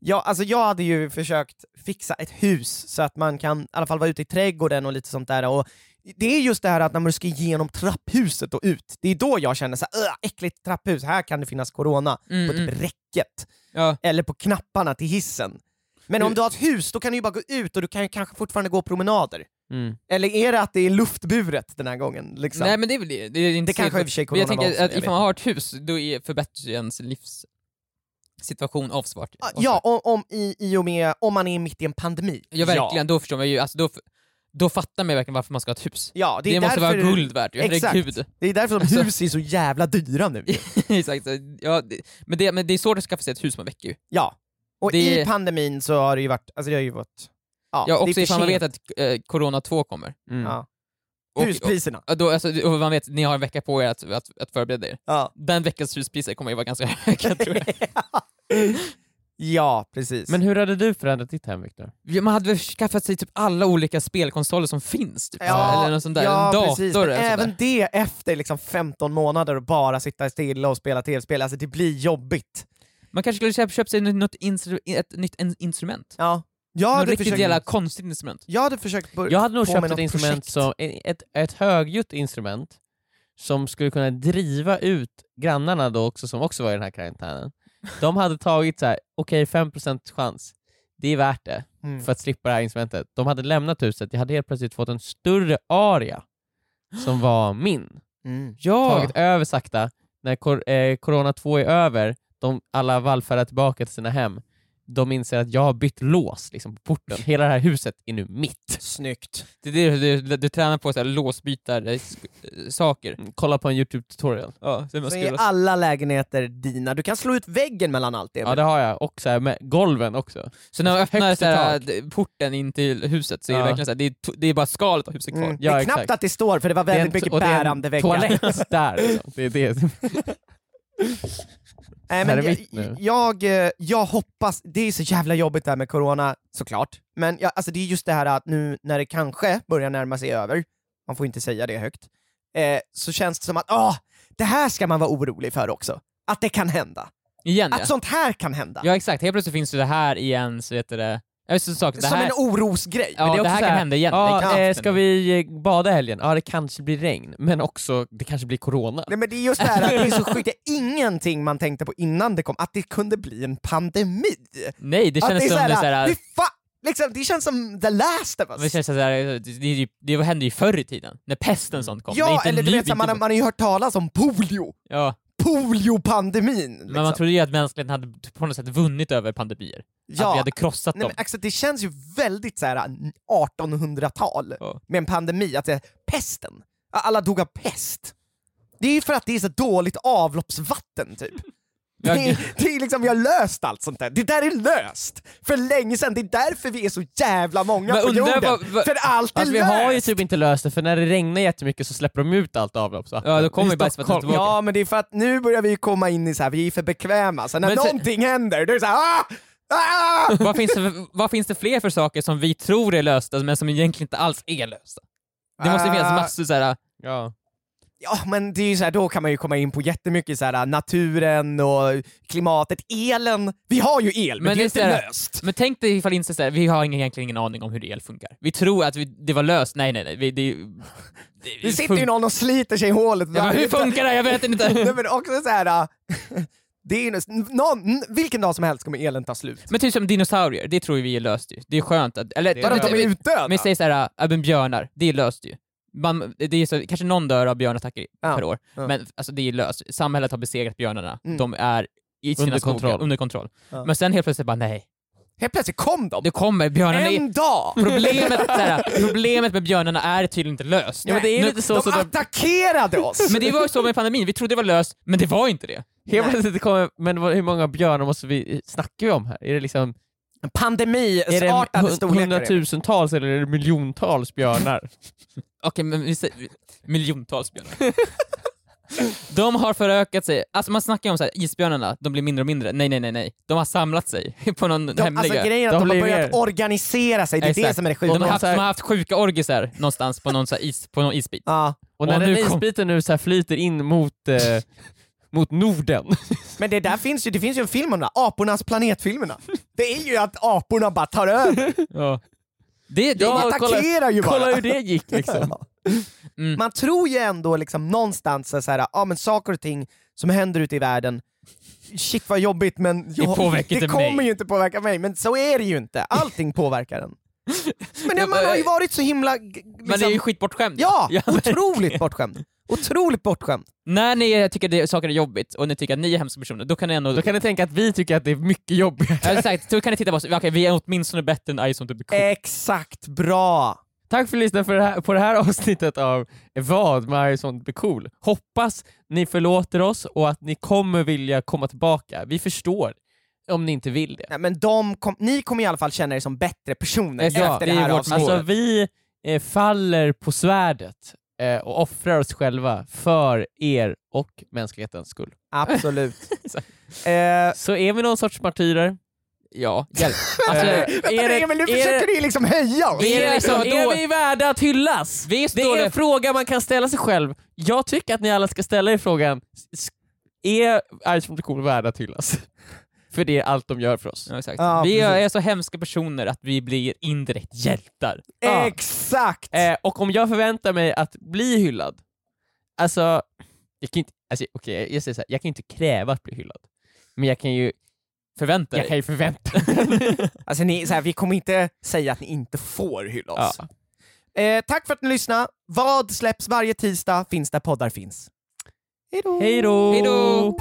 Ja, alltså jag hade ju försökt fixa ett hus så att man kan i alla fall vara ute i trädgården och lite sånt där och det är just det här att när man ska igenom trapphuset och ut, det är då jag känner så här, "Ugh, äckligt trapphus, här kan det finnas corona. Mm, På typ mm. räcket, Ja. eller på knapparna till hissen. Men om du har ett hus, då kan du ju bara gå ut och du kan ju kanske fortfarande gå promenader. Mm. Eller är det att det är luftburet den här gången? Liksom? Nej men det är väl det. Det, är inte Det kanske i och för sig Men jag tänker att ifall man har ett hus, då förbättras ju ens livssituation avsevärt. Ah, Ja, om, om, i, i och med om man är mitt i en pandemi. Ja verkligen, då förstår man ju, alltså, då, då fattar man ju verkligen varför man ska ha ett hus. Ja, det, Det, är måste därför, vara guld värt, Exakt. herregud. Det är därför Alltså- som hus är så jävla dyra nu. (laughs) Exakt, ja, det, men, det, men det är svårt att skaffa sig ett hus man väcker ju. Ja. Och Det- i pandemin så har det ju varit, alltså det har ju varit... Ja, Ja, också ifall man vet att eh, Corona 2 kommer. Mm. Ja. Och, Huspriserna. och, då, alltså, och man vet ni har en vecka på er att, att, att förbereda er. Ja. Den veckans huspriser kommer ju vara ganska höga (laughs) tror jag. ja, precis. Men hur hade du förändrat ditt hem Viktor? Ja, Man hade väl skaffat sig typ alla olika spelkonsoler som finns, typ, Ja, eller något sånt där. ja, en dator precis. eller även där. det efter liksom 15 månader och bara sitta stilla och spela tv-spel, alltså det blir jobbigt. Man kanske skulle köpa, köpa sig något instru, ett nytt in- instrument. Ja. Jag Något hade, riktigt försökt, jävla konstigt instrument. jag hade försökt Jag hade nog köpt ett instrument som, ett, ett högljutt instrument som skulle kunna driva ut grannarna då också, som också var i den här karantänen. De hade tagit så här, okej 5% chans, det är värt det Mm. för att slippa det här instrumentet. De hade lämnat huset, jag hade helt plötsligt fått en större area som var min. Mm. Ja! Tagit över sakta, när kor- eh, corona 2 är över, de alla vallfärdar tillbaka till sina hem, de inser att jag har bytt lås liksom, på porten. Hela det här huset är nu mitt. Snyggt. Det är det du, du, du tränar på så här låsbytar eh, eh, saker. Mm, Kolla på en YouTube-tutorial. Ja, så Så är alla lägenheter dina. Du kan slå ut väggen mellan allt det. Ja det har jag, och så här med golven också. Så när man öppnar Högt i så här, porten in till huset så är det Ja. verkligen så här, det, är det är bara skalet av huset kvar. Mm. Ja, det är exakt. knappt att det står, för det var Det väldigt en- mycket och det är en bärande väggar. Toalett (laughs) där liksom. det är det. (laughs) Nej, men jag, jag, eh, jag hoppas, det är så jävla jobbigt det här med corona såklart, men jag, alltså det är just det här att nu när det kanske börjar närma sig över, man får inte säga det högt, eh, så känns det som att åh, det här ska man vara orolig för också. Att det kan hända. Igen Att ja. sånt här kan hända. Ja exakt, helt plötsligt finns det här igen, så vet du det... Jag vet, så sak, det som här, en orosgrej. ja, det är det, också här kan här, hända igen. Ja, kan- eh, ska vi bada helgen? Ja det kanske blir regn, men också det kanske blir corona. Nej, men det är just det här att det är så sjukt, det är ingenting man tänkte på innan det kom, att det kunde bli en pandemi. Nej, det känns det som så här, det, så här, det, fa- liksom, det känns som the last of us. det, känns så här, det, det, hände ju förr i tiden, när pesten sånt kom. Det är Ja, inte eller du vet, så här, man, man har ju hört talas om polio. Ja, Poliopandemin! Liksom. men man trodde ju att mänskligheten hade på något sätt vunnit över pandemier. Att vi ja. hade krossat Nej, dem. men Axel, det känns ju väldigt så här 1800-tal Ja. med en pandemi, att det pesten. Alla dog av pest. Det är ju för att det är så dåligt avloppsvatten typ. Det det är liksom, vi har löst allt sånt där. Det där är löst! För länge sedan, det är därför vi är så jävla många Men på jorden. vad- vad- för allt är Alltså, vi löst! har ju typ inte löst det, för när det regnar jättemycket så släpper de ut allt avloppsvatten. Ja, då kommer bajsvattnet tillbaka. Ja men det är för att nu börjar vi komma in i så här, vi är för bekväma, så när Men någonting händer, då är det såhär ah! Ah! vad, finns det, vad finns det fler för saker som vi tror är lösta, men som egentligen inte alls är lösta? Det måste ju finnas Ah. massor såhär... Ja. Ja men det är ju så här, då kan man ju komma in på jättemycket så här, naturen och klimatet, elen, vi har ju el men, Men det är det är inte så här- löst. Men tänk dig ifall inte såhär, vi har ingen, egentligen ingen aning om hur el funkar. Vi tror att vi, det var löst, nej nej nej. Vi, det, det, Det sitter ju någon och sliter sig i hålet. Ja, hur funkar det? Jag vet inte. (laughs) Nej men också så här. äh, (laughs) det är någon, vilken dag som helst kommer elen ta slut. Men typ som dinosaurier, det tror vi är löst ju. Det är skönt att... Eller, Vadå, de är utdöda? Men säg såhär, äh, men björnar, det är löst ju. Man, det är så, kanske någon dör av björnattacker Ja, per år, ja. men alltså, det är löst. Samhället har besegrat björnarna, Mm. de är i sina Under skogar, kontroll. under kontroll. Ja. Men sen helt plötsligt bara nej, Helt plötsligt kom de! det kommer, björnarna är... En dag! Problemet, såhär, problemet med björnarna är tydligen inte löst. Ja, men det är Nu- lite så, de så de, attackerade oss! (laughs) Men det var ju så med pandemin, vi trodde det var löst, men det var inte det. helt plötsligt kommer, men hur många björnar måste vi, snackar vi om här? Är det liksom, Pandemi, är det storlekar. hundratusentals eller är det miljontals björnar? (laughs) Okej, men vi säger miljontals björnar. (laughs) De har förökat sig, alltså man snackar ju om så här, isbjörnarna, de blir mindre och mindre. Nej nej nej nej, de har samlat sig (laughs) på någon De, hemliga... alltså grejen är att De de, har börjat mer- organisera sig, det är det Exakt. som är det de, sjuka. har haft, så här- de har haft sjuka orgisar någonstans på någon, så här is, på någon isbit. Ja. Och när Och den nu kom- isbiten nu så här flyter in mot, eh, mot Norden, Men det där finns ju, det finns ju en film om det, Apornas planetfilmerna. Det är ju att aporna bara tar över. (laughs) Ja. Det, det, De attackerar ju bara. kolla hur det gick liksom. (laughs) Mm. Man tror ju ändå liksom någonstans att ja, men saker och ting som händer ute i världen, shit vad jobbigt men jag, det inte kommer mig. ju inte påverka mig, men så är det ju inte. Allting påverkar en. (laughs) Men det, man men- har ju varit så himla... g- Man är Liksom, ju skitbortskämd. ja, Ja, otroligt bortskämd. Otroligt bortskämd. När ni tycker det, saker är jobbigt och ni tycker att ni är hemska personer, då kan ni ändå... Då kan ni tänka att vi tycker att det är mycket jobbigare. Ja, exakt, då kan ni titta på oss, okej vi är åtminstone bättre än Ice on the Be Cool. Exakt, bra! Tack för att ni lyssnade på det här, på det här avsnittet av Vad med I sånt blir cool. Hoppas ni förlåter oss och att ni kommer vilja komma tillbaka. Vi förstår om ni inte vill det. Nej, men de kom, ni kommer i alla fall känna er som bättre personer Ja, efter det det är här avsnittet. Alltså vi eh, faller på svärdet eh, och offrar oss själva för er och mänsklighetens skull. Absolut. (laughs) Exakt. eh, Så är vi någon sorts martyrer? Ja. Hjälp. (laughs) Alltså, är det- Emil, nu är försöker det- ni liksom höja oss! Är, det liksom, är vi värda att hyllas? Vi är så Det är en fråga man kan ställa sig själv. Jag tycker att ni alla ska ställa er frågan, är Cool värda att hyllas? För det är allt de gör för oss. Ja, exakt. Ja, vi är, precis. är så hemska personer att vi blir indirekt hjältar. Ja. Exakt! Eh, och om jag förväntar mig att bli hyllad, alltså, jag kan inte, alltså okej, jag säger så här, jag kan inte kräva att bli hyllad. Men jag kan ju, Förvänta jag kan ju förvänta mig. (laughs) Alltså ni, så här, vi kommer inte säga att ni inte får hylla oss. Ja. Eh, tack för att ni lyssnade. Vad släpps varje tisdag finns där poddar finns. Hej då! Hej då!